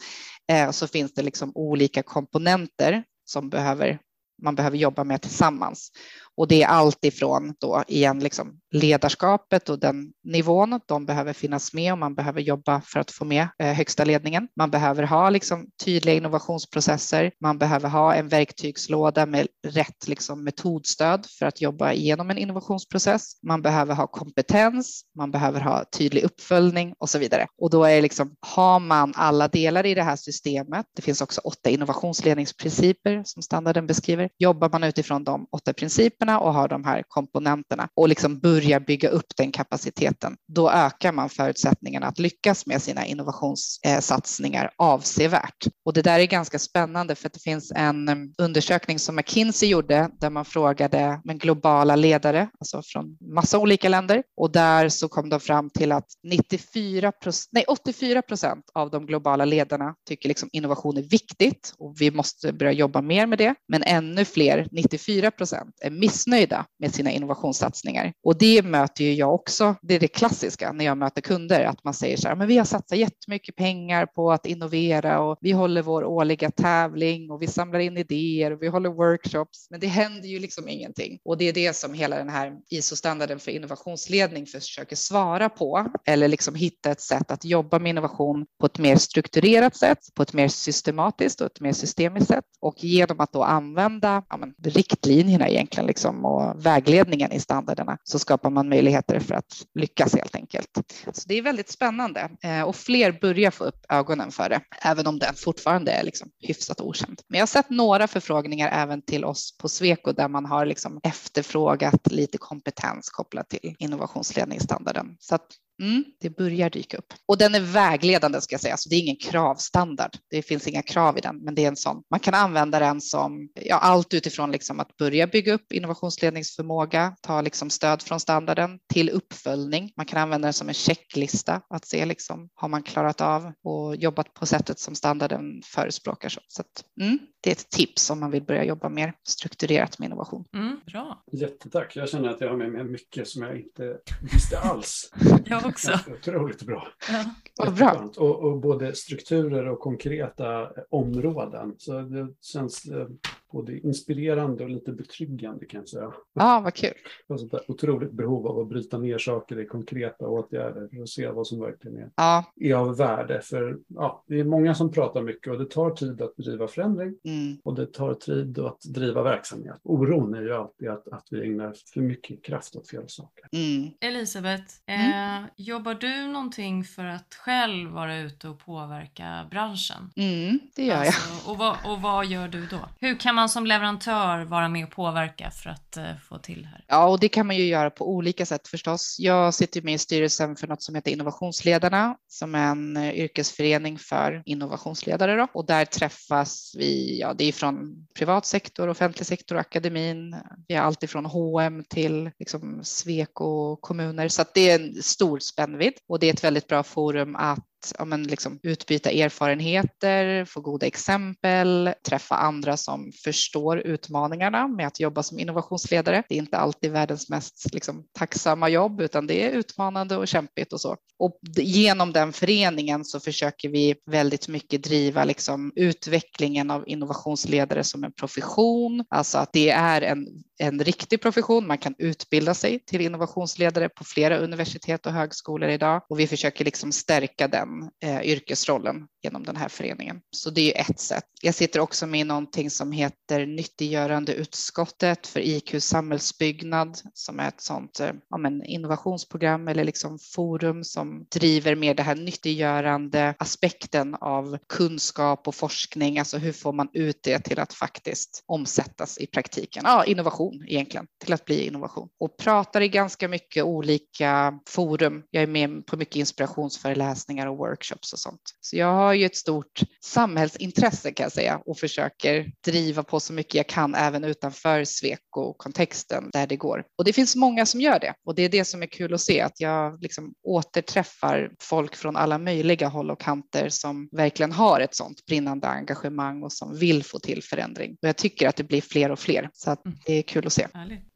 eh, så finns det liksom olika komponenter som behöver man behöver jobba med tillsammans. Och det är allt ifrån då igen liksom ledarskapet och den nivån. De behöver finnas med och man behöver jobba för att få med eh, högsta ledningen. Man behöver ha liksom tydliga innovationsprocesser. Man behöver ha en verktygslåda med rätt liksom metodstöd för att jobba igenom en innovationsprocess. Man behöver ha kompetens. Man behöver ha tydlig uppföljning och så vidare. Och då är det liksom, har man alla delar i det här systemet. Det finns också åtta innovationsledningsprinciper som standarden beskriver. Jobbar man utifrån de åtta principerna principerna och har de här komponenterna och liksom börjar bygga upp den kapaciteten, då ökar man förutsättningarna att lyckas med sina innovationssatsningar avsevärt. Och det där är ganska spännande för att det finns en eh, undersökning som McKinsey gjorde där man frågade med globala ledare, alltså från massa olika länder och där så kom de fram till att 94 nej 84 procent av de globala ledarna tycker liksom innovation är viktigt och vi måste börja jobba mer med det. Men ännu fler, 94 procent, är missnöjda med sina innovationssatsningar. Och det möter ju jag också. Det är det klassiska när jag möter kunder, att man säger så här, men vi har satsat jättemycket pengar på att innovera och vi håller vår årliga tävling och vi samlar in idéer och vi håller workshops, men det händer ju liksom ingenting. Och det är det som hela den här ISO-standarden för innovationsledning försöker svara på, eller liksom hitta ett sätt att jobba med innovation på ett mer strukturerat sätt, på ett mer systematiskt och ett mer systemiskt sätt. Och genom att då använda ja, men, riktlinjerna egentligen liksom Liksom, och vägledningen i standarderna så skapar man möjligheter för att lyckas helt enkelt. Så det är väldigt spännande eh, och fler börjar få upp ögonen för det, även om den fortfarande är liksom hyfsat okänd. Men jag har sett några förfrågningar även till oss på Sweco där man har liksom efterfrågat lite kompetens kopplat till innovationsledningsstandarden. Så att Mm, det börjar dyka upp. Och den är vägledande ska jag säga, så det är ingen kravstandard. Det finns inga krav i den, men det är en sån. Man kan använda den som ja, allt utifrån liksom att börja bygga upp innovationsledningsförmåga, ta liksom stöd från standarden till uppföljning. Man kan använda den som en checklista att se liksom har man klarat av och jobbat på sättet som standarden förespråkar. Så, så att, mm, det är ett tips om man vill börja jobba mer strukturerat med innovation. Mm, bra. Jättetack. Jag känner att jag har med mig mycket som jag inte visste alls. (laughs) jag också. Otroligt bra. Ja. Vad bra. Och, och både strukturer och konkreta områden. Så det känns eh, både inspirerande och lite betryggande kan jag säga. Ja, vad kul. Jag har ett otroligt behov av att bryta ner saker i konkreta åtgärder för att se vad som verkligen är, Ja, är av värde. För ja, det är många som pratar mycket och det tar tid att bedriva förändring mm, och det tar tid att driva verksamhet. Oron är ju alltid att, att vi ägnar för mycket kraft åt fel saker. mm. Elisabeth, Mm. eh, jobbar du någonting för att själv vara ute och påverka branschen? Mm, det gör jag. Alltså, och, vad, och vad gör du då? Hur kan man som leverantör vara med och påverka för att eh, få till det här? Ja, och det kan man ju göra på olika sätt förstås. Jag sitter med i styrelsen för något som heter Innovationsledarna, som är en eh, yrkesförening för innovationsledare. Då. Och där träffas vi, ja, det är från privat sektor, offentlig sektor, akademin. Vi har allt ifrån H&M till liksom Sweco kommuner, så att det är en stor spännvidd och det är ett väldigt bra forum att ja, men liksom utbyta erfarenheter, få goda exempel, träffa andra som förstår utmaningarna med att jobba som innovationsledare. Det är inte alltid världens mest liksom, tacksamma jobb, utan det är utmanande och kämpigt och så. Och genom den föreningen så försöker vi väldigt mycket driva liksom, utvecklingen av innovationsledare som en profession, alltså att det är en, en riktig profession. Man kan utbilda sig till innovationsledare på flera universitet och högskolor idag och vi försöker liksom stärka den eh, yrkesrollen genom den här föreningen. Så det är ju ett sätt. Jag sitter också med i någonting som heter Nyttiggörande utskottet för IQ samhällsbyggnad som är ett sånt eh, ja, men innovationsprogram eller liksom forum som driver mer det här nyttiggörande aspekten av kunskap och forskning. Alltså hur får man ut det till att faktiskt omsättas i praktiken? Ja, innovation egentligen till att bli innovation och pratar i ganska mycket olika forum. Jag är med på mycket inspirationsföreläsningar och workshops och sånt. Så jag har ju ett stort samhällsintresse kan jag säga och försöker driva på så mycket jag kan även utanför Sweco-kontexten där det går. Och det finns många som gör det och det är det som är kul att se att jag liksom återträffar folk från alla möjliga håll och kanter som verkligen har ett sånt brinnande engagemang och som vill få till förändring. Och jag tycker att det blir fler och fler så att mm. det är kul att se.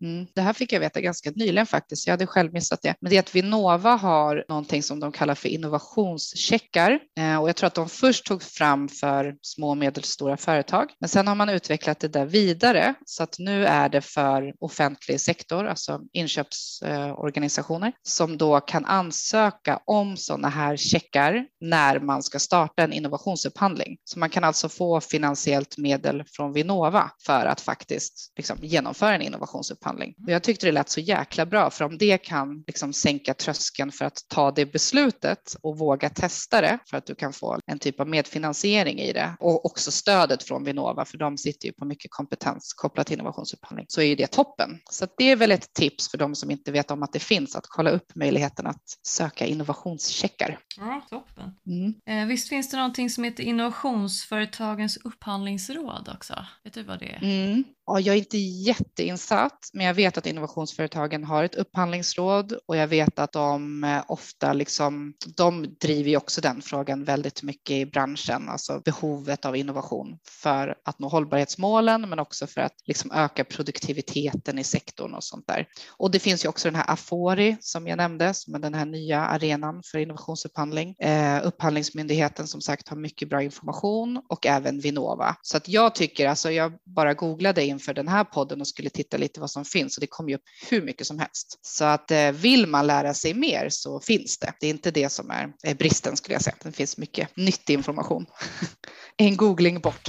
Mm. Det här fick jag veta ganska nyligen faktiskt. Jag hade själv missat det. Men det är att Vinnova har någonting som de kallar för innovationscheckar checkar eh, och jag tror att de först tog fram för små och medelstora företag. Men sen har man utvecklat det där vidare så att nu är det för offentlig sektor, alltså inköpsorganisationer som då kan ansöka om sådana här checkar när man ska starta en innovationsupphandling. Så man kan alltså få finansiellt medel från Vinnova för att faktiskt liksom, genomföra en innovationsupphandling. Och jag tyckte det lät så jäkla bra, för om det kan liksom, sänka tröskeln för att ta det beslutet och våga testa det för att du kan få en typ av medfinansiering i det och också stödet från Vinnova, för de sitter ju på mycket kompetens kopplat till innovationsupphandling, så är ju det toppen. Så det är väl ett tips för de som inte vet om att det finns, att kolla upp möjligheten att söka innovationscheckar. Ja, toppen. Mm. Eh, visst finns det någonting som heter innovationsföretagens upphandlingsråd också? Vet du vad det är? Mm. Ja, jag är inte jätteinsatt, men jag vet att innovationsföretagen har ett upphandlingsråd och jag vet att de eh, ofta liksom, de driver ju också den frågan väldigt mycket i branschen, alltså behovet av innovation för att nå hållbarhetsmålen, men också för att liksom öka produktiviteten i sektorn och sånt där. Och det finns ju också den här Afori som jag nämnde, som är den här nya arenan för innovationsupphandling. Eh, upphandlingsmyndigheten som sagt har mycket bra information och även Vinnova. Så att jag tycker, alltså jag bara googlade inför den här podden och skulle titta lite vad som finns och det kom ju upp hur mycket som helst. Så att eh, vill man lära sig mer så finns det. Det är inte det som är, eh, är bristen skulle jag säga. Det finns mycket nyttig information. (laughs) en googling bort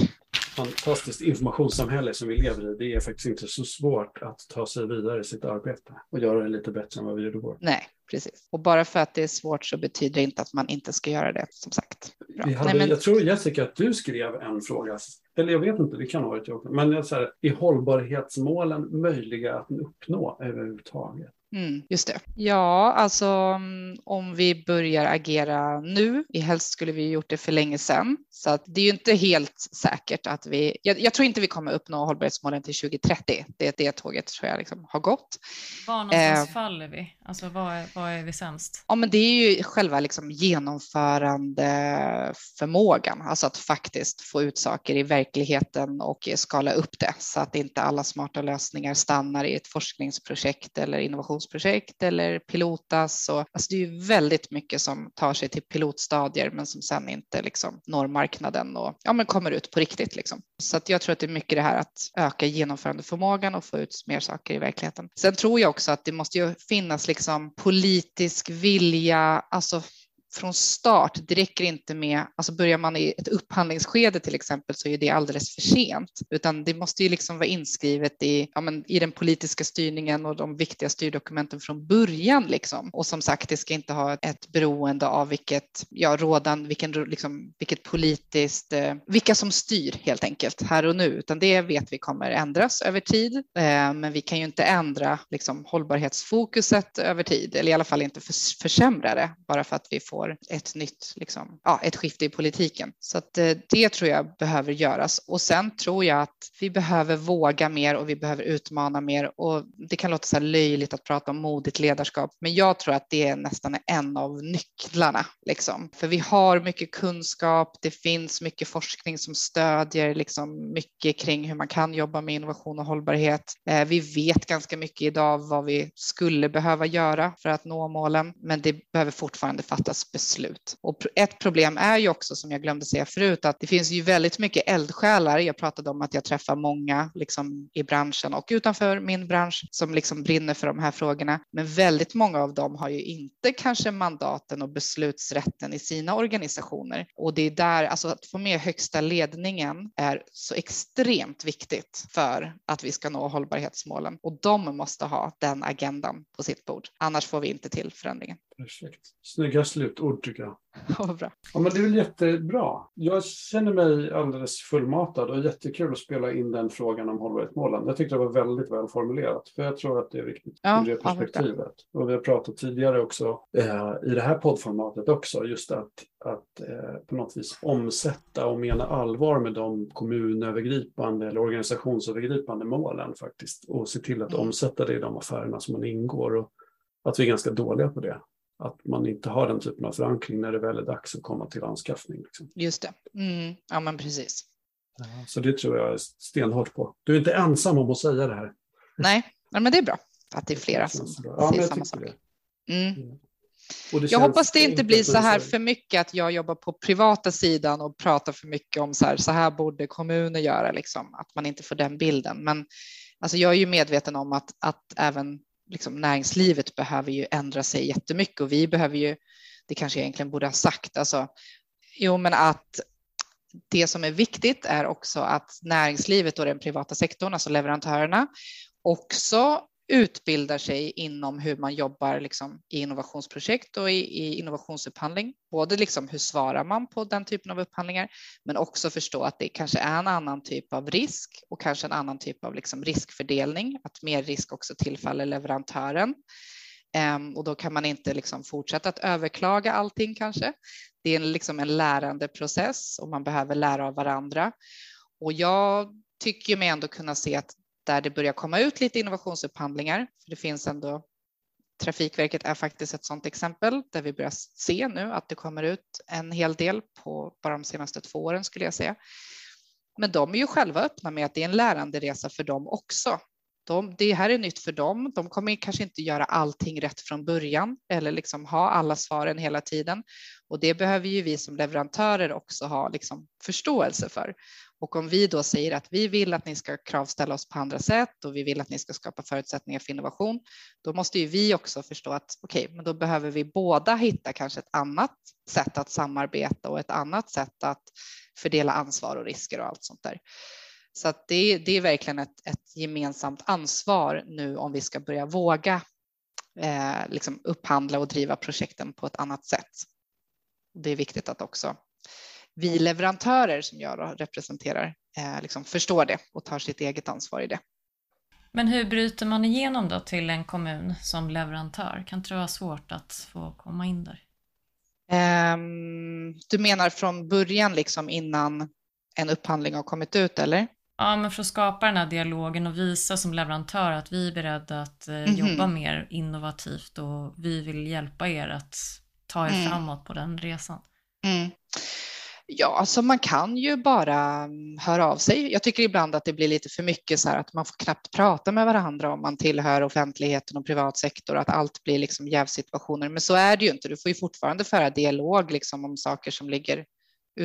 fantastiskt informationssamhälle som vi lever i. Det är faktiskt inte så svårt att ta sig vidare i sitt arbete och göra det lite bättre än vad vi gjorde igår. Nej, precis. Och bara för att det är svårt så betyder det inte att man inte ska göra det, som sagt. Hade, Nej, men... Jag tror Jessica att du skrev en fråga, eller jag vet inte, det kan ha varit jag, men så här, är hållbarhetsmålen möjliga att uppnå överhuvudtaget? Mm, just det. Ja, alltså mm, om vi börjar agera nu, helst skulle vi gjort det för länge sedan, så att det är ju inte helt säkert att vi, jag, jag tror inte vi kommer uppnå hållbarhetsmålen till 2030. Det, det tåget tror jag liksom har gått. Var någonstans eh, faller vi? Alltså vad är, vad är vi sämst? Ja, men det är ju själva liksom genomförande förmågan, alltså att faktiskt få ut saker i verkligheten och skala upp det så att inte alla smarta lösningar stannar i ett forskningsprojekt eller innovation innovationsprojekt eller pilotas. Och, alltså det är ju väldigt mycket som tar sig till pilotstadier men som sen inte liksom når marknaden och ja, men kommer ut på riktigt. Liksom. Så att jag tror att det är mycket det här att öka genomförandeförmågan och få ut mer saker i verkligheten. Sen tror jag också att det måste ju finnas liksom politisk vilja, alltså från start. Det räcker inte med, alltså börjar man i ett upphandlingsskede till exempel så är det alldeles för sent, utan det måste ju liksom vara inskrivet i, ja, men, i den politiska styrningen och de viktiga styrdokumenten från början liksom. Och som sagt, det ska inte ha ett beroende av vilket, ja, rådan, vilken, liksom, vilket politiskt, eh, vilka som styr helt enkelt här och nu, utan det vet vi kommer ändras över tid. Eh, men vi kan ju inte ändra liksom hållbarhetsfokuset över tid, eller i alla fall inte för, försämra det bara för att vi får får ett nytt, liksom, ja, ett skifte i politiken. Så att eh, det tror jag behöver göras. Och sen tror jag att vi behöver våga mer och vi behöver utmana mer. Och det kan låta så här löjligt att prata om modigt ledarskap, men jag tror att det är nästan en av nycklarna. Liksom. För vi har mycket kunskap, det finns mycket forskning som stödjer liksom, mycket kring hur man kan jobba med innovation och hållbarhet. Eh, vi vet ganska mycket idag vad vi skulle behöva göra för att nå målen, men det behöver fortfarande fattas beslut. Och ett problem är ju också, som jag glömde säga förut, att det finns ju väldigt mycket eldsjälar. Jag pratade om att jag träffar många liksom, i branschen och utanför min bransch som liksom brinner för de här frågorna. Men väldigt många av dem har ju inte kanske mandaten och beslutsrätten i sina organisationer. Och det är där, alltså att få med högsta ledningen är så extremt viktigt för att vi ska nå hållbarhetsmålen. Och de måste ha den agendan på sitt bord. Annars får vi inte till förändringen. Perfekt. Snygga slutord tycker jag. (laughs) Ja, bra. Ja, men det är väl jättebra. Jag känner mig alldeles fullmatad och jättekul att spela in den frågan om hållbarhetsmålen. Jag tyckte det var väldigt väl formulerat, för jag tror att det är viktigt Ja, ur det ja, perspektivet. och vi har pratat tidigare också eh, i det här poddformatet också, just att, att eh, på något vis omsätta och mena allvar med de kommunövergripande eller organisationsövergripande målen faktiskt och se till att Mm. omsätta det i de affärerna som man ingår. Och att vi är ganska dåliga på det. Att man inte har den typen av förankring när det väl är dags att komma till anskaffning. Liksom. Just det. Mm. Ja, men precis. Så det tror jag är stenhårt på. Du är inte ensam om att säga det här. Nej, men det är bra att det är flera som Ja, säger samma sak. Mm. Jag hoppas det inte blir så här för mycket att jag jobbar på privata sidan och pratar för mycket om så här, så här borde kommuner göra, liksom, att man inte får den bilden. Men alltså, jag är ju medveten om att, att även liksom, näringslivet behöver ju ändra sig jättemycket och vi behöver ju, det kanske jag egentligen borde ha sagt, alltså, jo men att det som är viktigt är också att näringslivet och den privata sektorn, alltså leverantörerna, också utbildar sig inom hur man jobbar liksom, i innovationsprojekt och i, i innovationsupphandling. Både liksom, hur svarar man på den typen av upphandlingar, men också förstå att det kanske är en annan typ av risk och kanske en annan typ av liksom, riskfördelning, att mer risk också tillfaller leverantören. Ehm, och då kan man inte liksom, fortsätta att överklaga allting kanske. Det är en, liksom, en lärande process och man behöver lära av varandra. Och jag tycker mig ändå kunna se att där det börjar komma ut lite innovationsupphandlingar, för det finns ändå Trafikverket är faktiskt ett sådant exempel där vi börjar se nu att det kommer ut en hel del på bara de senaste två åren skulle jag säga. Men de är ju själva öppna med att det är en läranderesa för dem också. De, det här är nytt för dem. De kommer kanske inte göra allting rätt från början eller liksom ha alla svaren hela tiden. Och det behöver ju vi som leverantörer också ha liksom förståelse för. Och om vi då säger att vi vill att ni ska kravställa oss på andra sätt och vi vill att ni ska skapa förutsättningar för innovation, då måste ju vi också förstå att okej, okay, men då behöver vi båda hitta kanske ett annat sätt att samarbeta och ett annat sätt att fördela ansvar och risker och allt sånt där. Så att det, det är verkligen ett, ett gemensamt ansvar nu om vi ska börja våga eh, liksom upphandla och driva projekten på ett annat sätt. Det är viktigt att också vi leverantörer som jag representerar eh, liksom förstår det och tar sitt eget ansvar i det. Men hur bryter man igenom då till en kommun som leverantör? Kan inte det vara svårt att få komma in där? Um, du menar från början, liksom innan en upphandling har kommit ut, eller? Ja, men för att skapa den här dialogen och visa som leverantör att vi är beredda att eh, mm -hmm. jobba mer innovativt och vi vill hjälpa er att ta er mm. framåt på den resan. Mm. Ja, alltså man kan ju bara höra av sig. Jag tycker ibland att det blir lite för mycket så här att man får knappt prata med varandra om man tillhör offentligheten och privat sektor, att allt blir liksom jävsituationer. Men så är det ju inte. Du får ju fortfarande föra dialog liksom om saker som ligger,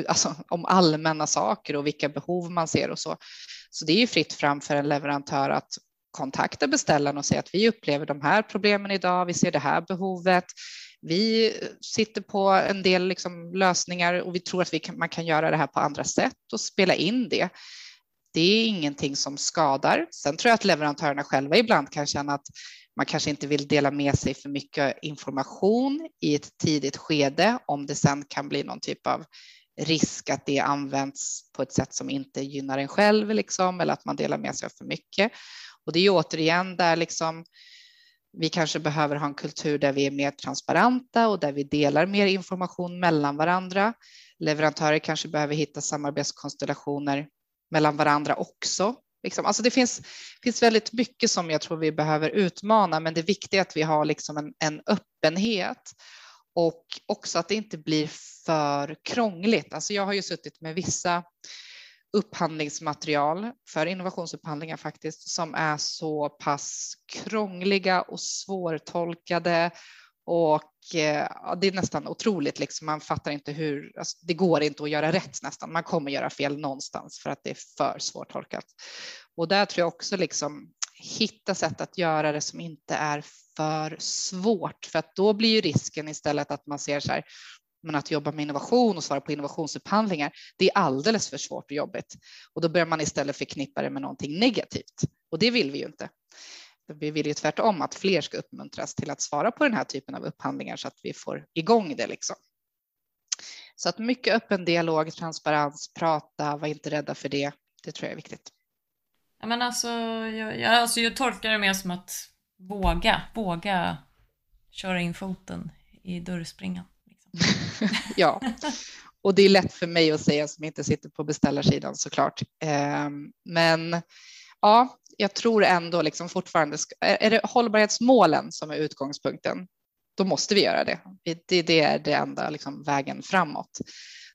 alltså om allmänna saker och vilka behov man ser och så. Så det är ju fritt fram för en leverantör att kontakta beställaren och säga att vi upplever de här problemen idag, vi ser det här behovet. Vi sitter på en del liksom lösningar och vi tror att vi kan, man kan göra det här på andra sätt och spela in det. Det är ingenting som skadar. Sen tror jag att leverantörerna själva ibland kan känna att man kanske inte vill dela med sig för mycket information i ett tidigt skede om det sen kan bli någon typ av risk att det används på ett sätt som inte gynnar en själv liksom, eller att man delar med sig av för mycket. Och det är ju återigen där liksom vi kanske behöver ha en kultur där vi är mer transparenta och där vi delar mer information mellan varandra. Leverantörer kanske behöver hitta samarbetskonstellationer mellan varandra också. Liksom. Alltså det finns, finns väldigt mycket som jag tror vi behöver utmana, men det viktiga är att vi har liksom en, en öppenhet och också att det inte blir för krångligt. Alltså jag har ju suttit med vissa upphandlingsmaterial för innovationsupphandlingar faktiskt som är så pass krångliga och svårtolkade och eh, det är nästan otroligt. Liksom. Man fattar inte hur, alltså, det går inte att göra rätt nästan. Man kommer göra fel någonstans för att det är för svårtolkat. Och där tror jag också liksom hitta sätt att göra det som inte är för svårt, för att då blir ju risken istället att man ser så här, men att jobba med innovation och svara på innovationsupphandlingar, det är alldeles för svårt och jobbigt. Och då börjar man istället förknippa det med någonting negativt. Och det vill vi ju inte. Vi vill ju tvärtom att fler ska uppmuntras till att svara på den här typen av upphandlingar så att vi får igång det. Liksom. Så att mycket öppen dialog, transparens, prata, var inte rädda för det. Det tror jag är viktigt. Ja, men alltså, jag, jag, alltså, jag tolkar det mer som att våga, våga köra in foten i dörrspringan. (laughs) Ja, och det är lätt för mig att säga som inte sitter på beställarsidan såklart. Eh, men ja, jag tror ändå liksom fortfarande, är det hållbarhetsmålen som är utgångspunkten, då måste vi göra det. Det, det är det enda liksom, vägen framåt.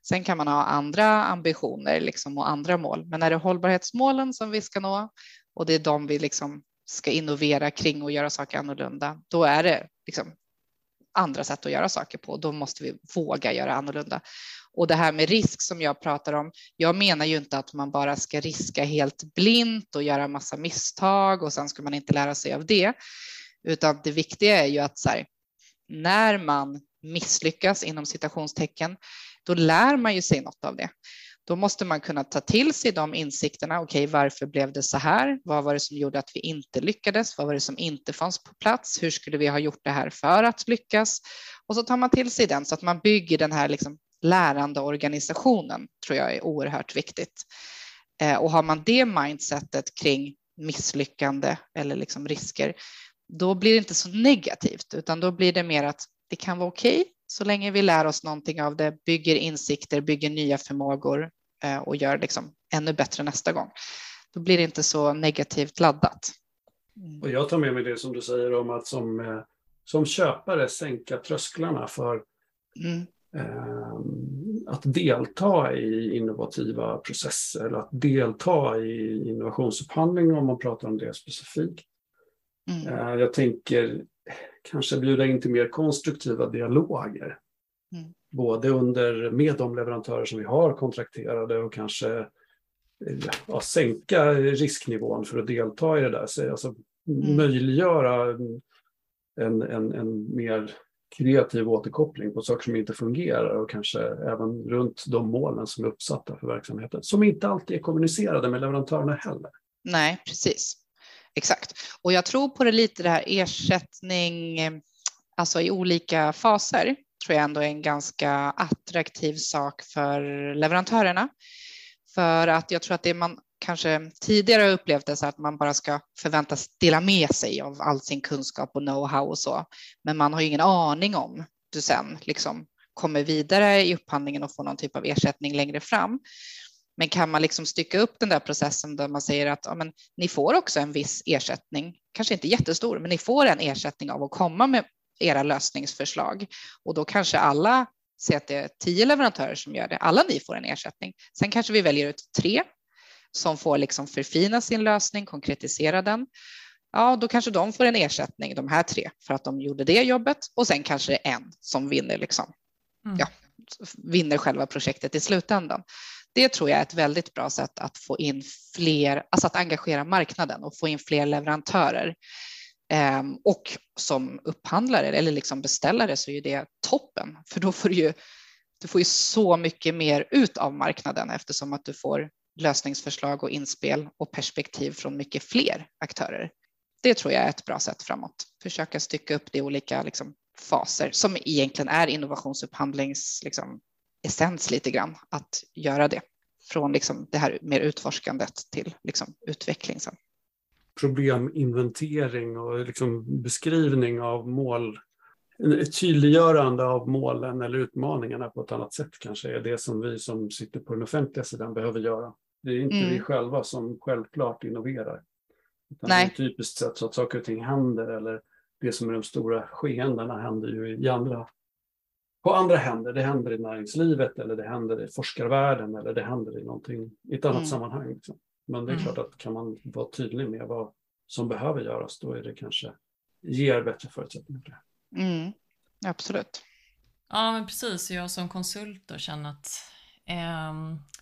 Sen kan man ha andra ambitioner liksom, och andra mål, men är det hållbarhetsmålen som vi ska nå och det är de vi liksom ska innovera kring och göra saker annorlunda, då är det liksom andra sätt att göra saker på. Då måste vi våga göra annorlunda. Och det här med risk som jag pratar om. Jag menar ju inte att man bara ska riska helt blint och göra massa misstag och sen ska man inte lära sig av det, utan det viktiga är ju att så här, när man misslyckas inom citationstecken, då lär man ju sig något av det. Då måste man kunna ta till sig de insikterna. Okej, okay, varför blev det så här? Vad var det som gjorde att vi inte lyckades? Vad var det som inte fanns på plats? Hur skulle vi ha gjort det här för att lyckas? Och så tar man till sig den så att man bygger den här liksom lärande organisationen tror jag är oerhört viktigt. Eh, och har man det mindsetet kring misslyckande eller liksom risker, då blir det inte så negativt, utan då blir det mer att det kan vara okej okay, så länge vi lär oss någonting av det, bygger insikter, bygger nya förmågor och gör liksom ännu bättre nästa gång. Då blir det inte så negativt laddat. Mm. Och jag tar med mig det som du säger om att som, eh, som köpare sänka trösklarna för mm. eh, att delta i innovativa processer eller att delta i innovationsupphandling om man pratar om det specifikt. Mm. Eh, jag tänker kanske bjuda in till mer konstruktiva dialoger. Mm. Både under, med de leverantörer som vi har kontrakterade och kanske ja, sänka risknivån för att delta i det där. Så, alltså, mm. Möjliggöra en, en, en mer kreativ återkoppling på saker som inte fungerar och kanske även runt de målen som är uppsatta för verksamheten. Som inte alltid är kommunicerade med leverantörerna heller. Nej, precis. Exakt. Och jag tror på det lite det här ersättning, alltså i olika faser, tror jag ändå är en ganska attraktiv sak för leverantörerna. För att jag tror att det man kanske tidigare upplevt det så att man bara ska förväntas dela med sig av all sin kunskap och know-how och så. Men man har ju ingen aning om du sen liksom kommer vidare i upphandlingen och får någon typ av ersättning längre fram. Men kan man liksom stycka upp den där processen där man säger att ja, men, ni får också en viss ersättning, kanske inte jättestor, men ni får en ersättning av att komma med era lösningsförslag och då kanske alla ser att det är tio leverantörer som gör det. Alla ni får en ersättning. Sen kanske vi väljer ut tre som får liksom förfina sin lösning, konkretisera den. Ja, då kanske de får en ersättning, de här tre, för att de gjorde det jobbet och sen kanske det är en som vinner, liksom. Mm. ja, vinner själva projektet i slutändan. Det tror jag är ett väldigt bra sätt att få in fler, alltså att engagera marknaden och få in fler leverantörer. Ehm, och som upphandlare eller liksom beställare så är ju det toppen, för då får du ju, du får ju så mycket mer ut av marknaden eftersom att du får lösningsförslag och inspel och perspektiv från mycket fler aktörer. Det tror jag är ett bra sätt framåt. Försöka stycka upp det i olika liksom, faser som egentligen är innovationsupphandlings liksom, essens lite grann att göra det från liksom det här mer utforskandet till liksom utveckling sen. Probleminventering och liksom beskrivning av mål, ett tydliggörande av målen eller utmaningarna på ett annat sätt kanske är det som vi som sitter på den offentliga sidan behöver göra. Det är inte mm. vi själva som självklart innoverar. Utan Nej. Det är typiskt sett så att saker och ting händer eller det som är de stora skeendena händer ju i andra på andra händer. Det händer i näringslivet eller det händer i forskarvärlden eller det händer i någonting i ett annat mm. sammanhang. Liksom. Men det är mm. klart att kan man vara tydlig med vad som behöver göras, då är det kanske ger bättre förutsättningar. Mm. Absolut. Ja, men precis. Jag som konsult då känner att eh,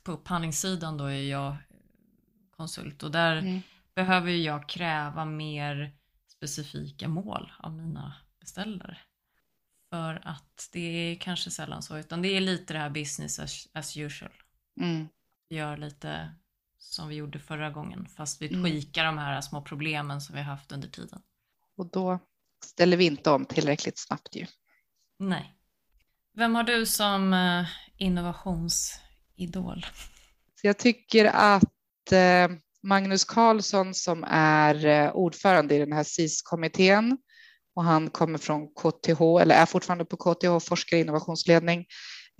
på upphandlingssidan då är jag konsult och där mm. behöver jag kräva mer specifika mål av mina beställare. För att det är kanske sällan så, utan det är lite det här business as, as usual. Mm. Gör lite som vi gjorde förra gången, fast vi Mm. tweakar de här små problemen som vi har haft under tiden. Och då ställer vi inte om tillräckligt snabbt ju. Nej. Vem har du som eh, innovationsidol? Så jag tycker att eh, Magnus Karlsson som är eh, ordförande i den här SIS-kommittén och han kommer från KTH, eller är fortfarande på KTH, forskar i innovationsledning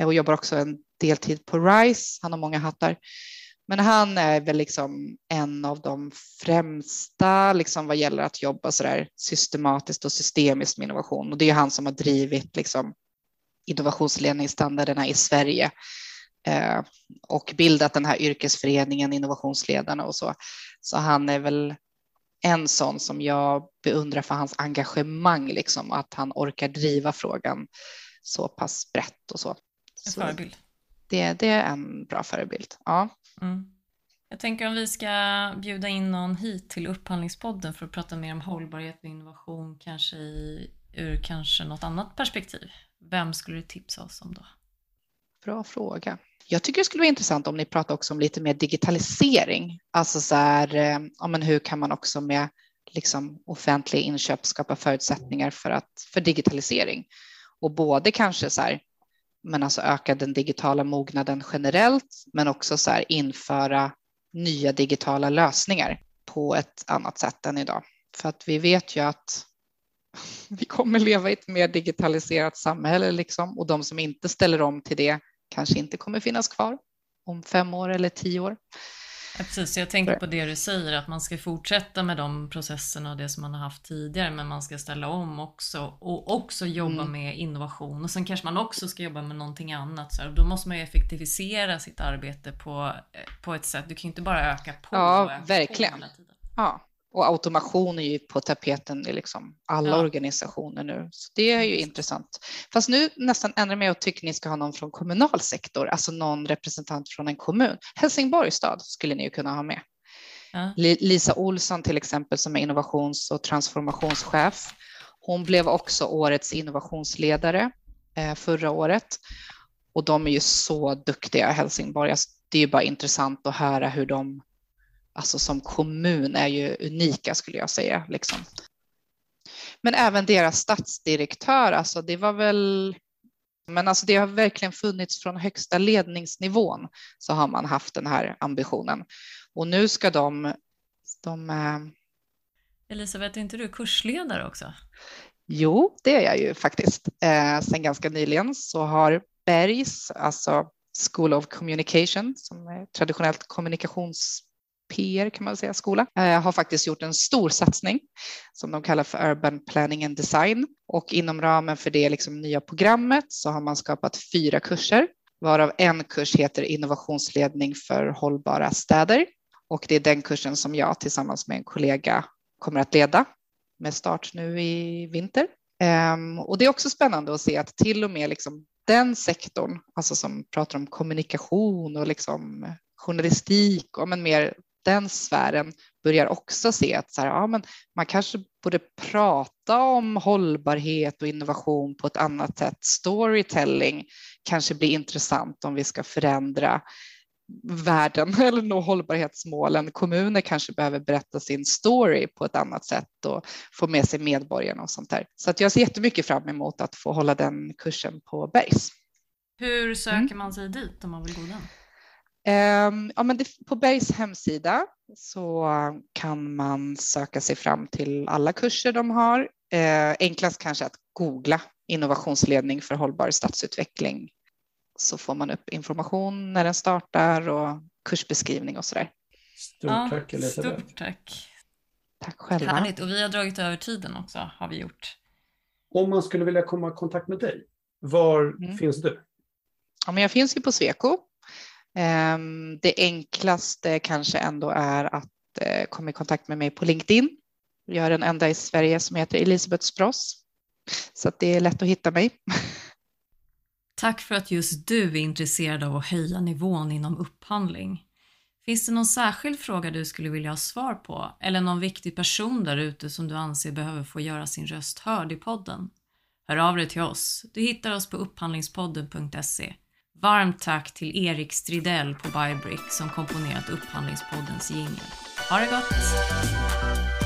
och jobbar också en deltid på RISE. Han har många hattar. Men han är väl liksom en av de främsta liksom vad gäller att jobba så där systematiskt och systemiskt med innovation. Och det är han som har drivit liksom innovationsledningsstandarderna i Sverige eh, och bildat den här yrkesföreningen Innovationsledarna och så. Så han är väl en sån som jag beundrar för hans engagemang, liksom att han orkar driva frågan så pass brett och så. En förebild. Det, det är en bra förebild. Ja. Mm. Jag tänker om vi ska bjuda in någon hit till Upphandlingspodden för att prata mer om hållbarhet och innovation, kanske i, ur kanske något annat perspektiv. Vem skulle du tipsa oss om då? Bra fråga. Jag tycker det skulle vara intressant om ni pratar också om lite mer digitalisering. Alltså så här, eh, ja, men hur kan man också med liksom offentliga inköp skapa förutsättningar för, att, för digitalisering? Och både kanske så här, men alltså öka den digitala mognaden generellt, men också så här införa nya digitala lösningar på ett annat sätt än idag. För att vi vet ju att (laughs) vi kommer leva i ett mer digitaliserat samhälle liksom, och de som inte ställer om till det kanske inte kommer finnas kvar om fem år eller tio år. Ja, precis, jag tänker på det du säger, att man ska fortsätta med de processerna och det som man har haft tidigare, men man ska ställa om också och också jobba Mm. med innovation. Och sen kanske man också ska jobba med någonting annat. Så här, då måste man ju effektivisera sitt arbete på, eh, på ett sätt. Du kan ju inte bara öka på Ja, öka verkligen. på. Ja, och automation är ju på tapeten i liksom alla Ja. organisationer nu. Så det är ju intressant. Fast nu nästan ändrar mig och tycker ni ska ha någon från kommunal sektor, alltså någon representant från en kommun. Helsingborgs stad skulle ni ju kunna ha med. Ja. Li- Lisa Olsson till exempel som är innovations och transformationschef. Hon blev också årets innovationsledare eh, förra året och de är ju så duktiga i Helsingborg. Alltså, det är ju bara intressant att höra hur de, alltså som kommun är ju unika skulle jag säga. Liksom. Men även deras stadsdirektör, alltså det var väl men alltså det har verkligen funnits från högsta ledningsnivån så har man haft den här ambitionen. Och nu ska de, de eh, Elisabeth, är inte du kursledare också? Jo, det är jag ju faktiskt. Eh, sen ganska nyligen så har Bergs, alltså School of Communication, som är traditionellt PR kan man säga, skola, eh, har faktiskt gjort en stor satsning som de kallar för Urban Planning and Design. Och inom ramen för det liksom nya programmet så har man skapat fyra kurser, varav en kurs heter innovationsledning för hållbara städer. Och det är den kursen som jag tillsammans med en kollega kommer att leda med start nu i vinter. Um, och det är också spännande att se att till och med liksom den sektorn, alltså som pratar om kommunikation och liksom journalistik och men mer den sfären börjar också se att så här, ja, men man kanske borde prata om hållbarhet och innovation på ett annat sätt. Storytelling kanske blir intressant om vi ska förändra världen (laughs) eller nå hållbarhetsmålen. Kommuner kanske behöver berätta sin story på ett annat sätt och få med sig medborgarna och sånt där. Så att jag ser jättemycket fram emot att få hålla den kursen på Bergs. Hur söker Mm. man sig dit om man vill gå den? Ehm, ja, men det, på Bergs hemsida så kan man söka sig fram till alla kurser de har. Eh, enklast kanske att googla innovationsledning för hållbar stadsutveckling så får man upp information när den startar och kursbeskrivning och så där. Stort tack Elisabeth. Stort tack. Tack själva. Härligt. Och vi har dragit över tiden också, har vi gjort. Om man skulle vilja komma i kontakt med dig, var Mm. finns du? Ja, men jag finns ju på Sweco. Ehm, det enklaste kanske ändå är att eh, komma i kontakt med mig på LinkedIn. Jag är den enda i Sverige som heter Elisabeth Spross. Så att det är lätt att hitta mig. Tack för att just du är intresserad av att höja nivån inom upphandling. Finns det någon särskild fråga du skulle vilja ha svar på eller någon viktig person där ute som du anser behöver få göra sin röst hörd i podden? Hör av dig till oss. Du hittar oss på upphandlingspodden.se. Varmt tack till Erik Stridell på Bybrick som komponerat Upphandlingspoddens jingel. Ha det gott!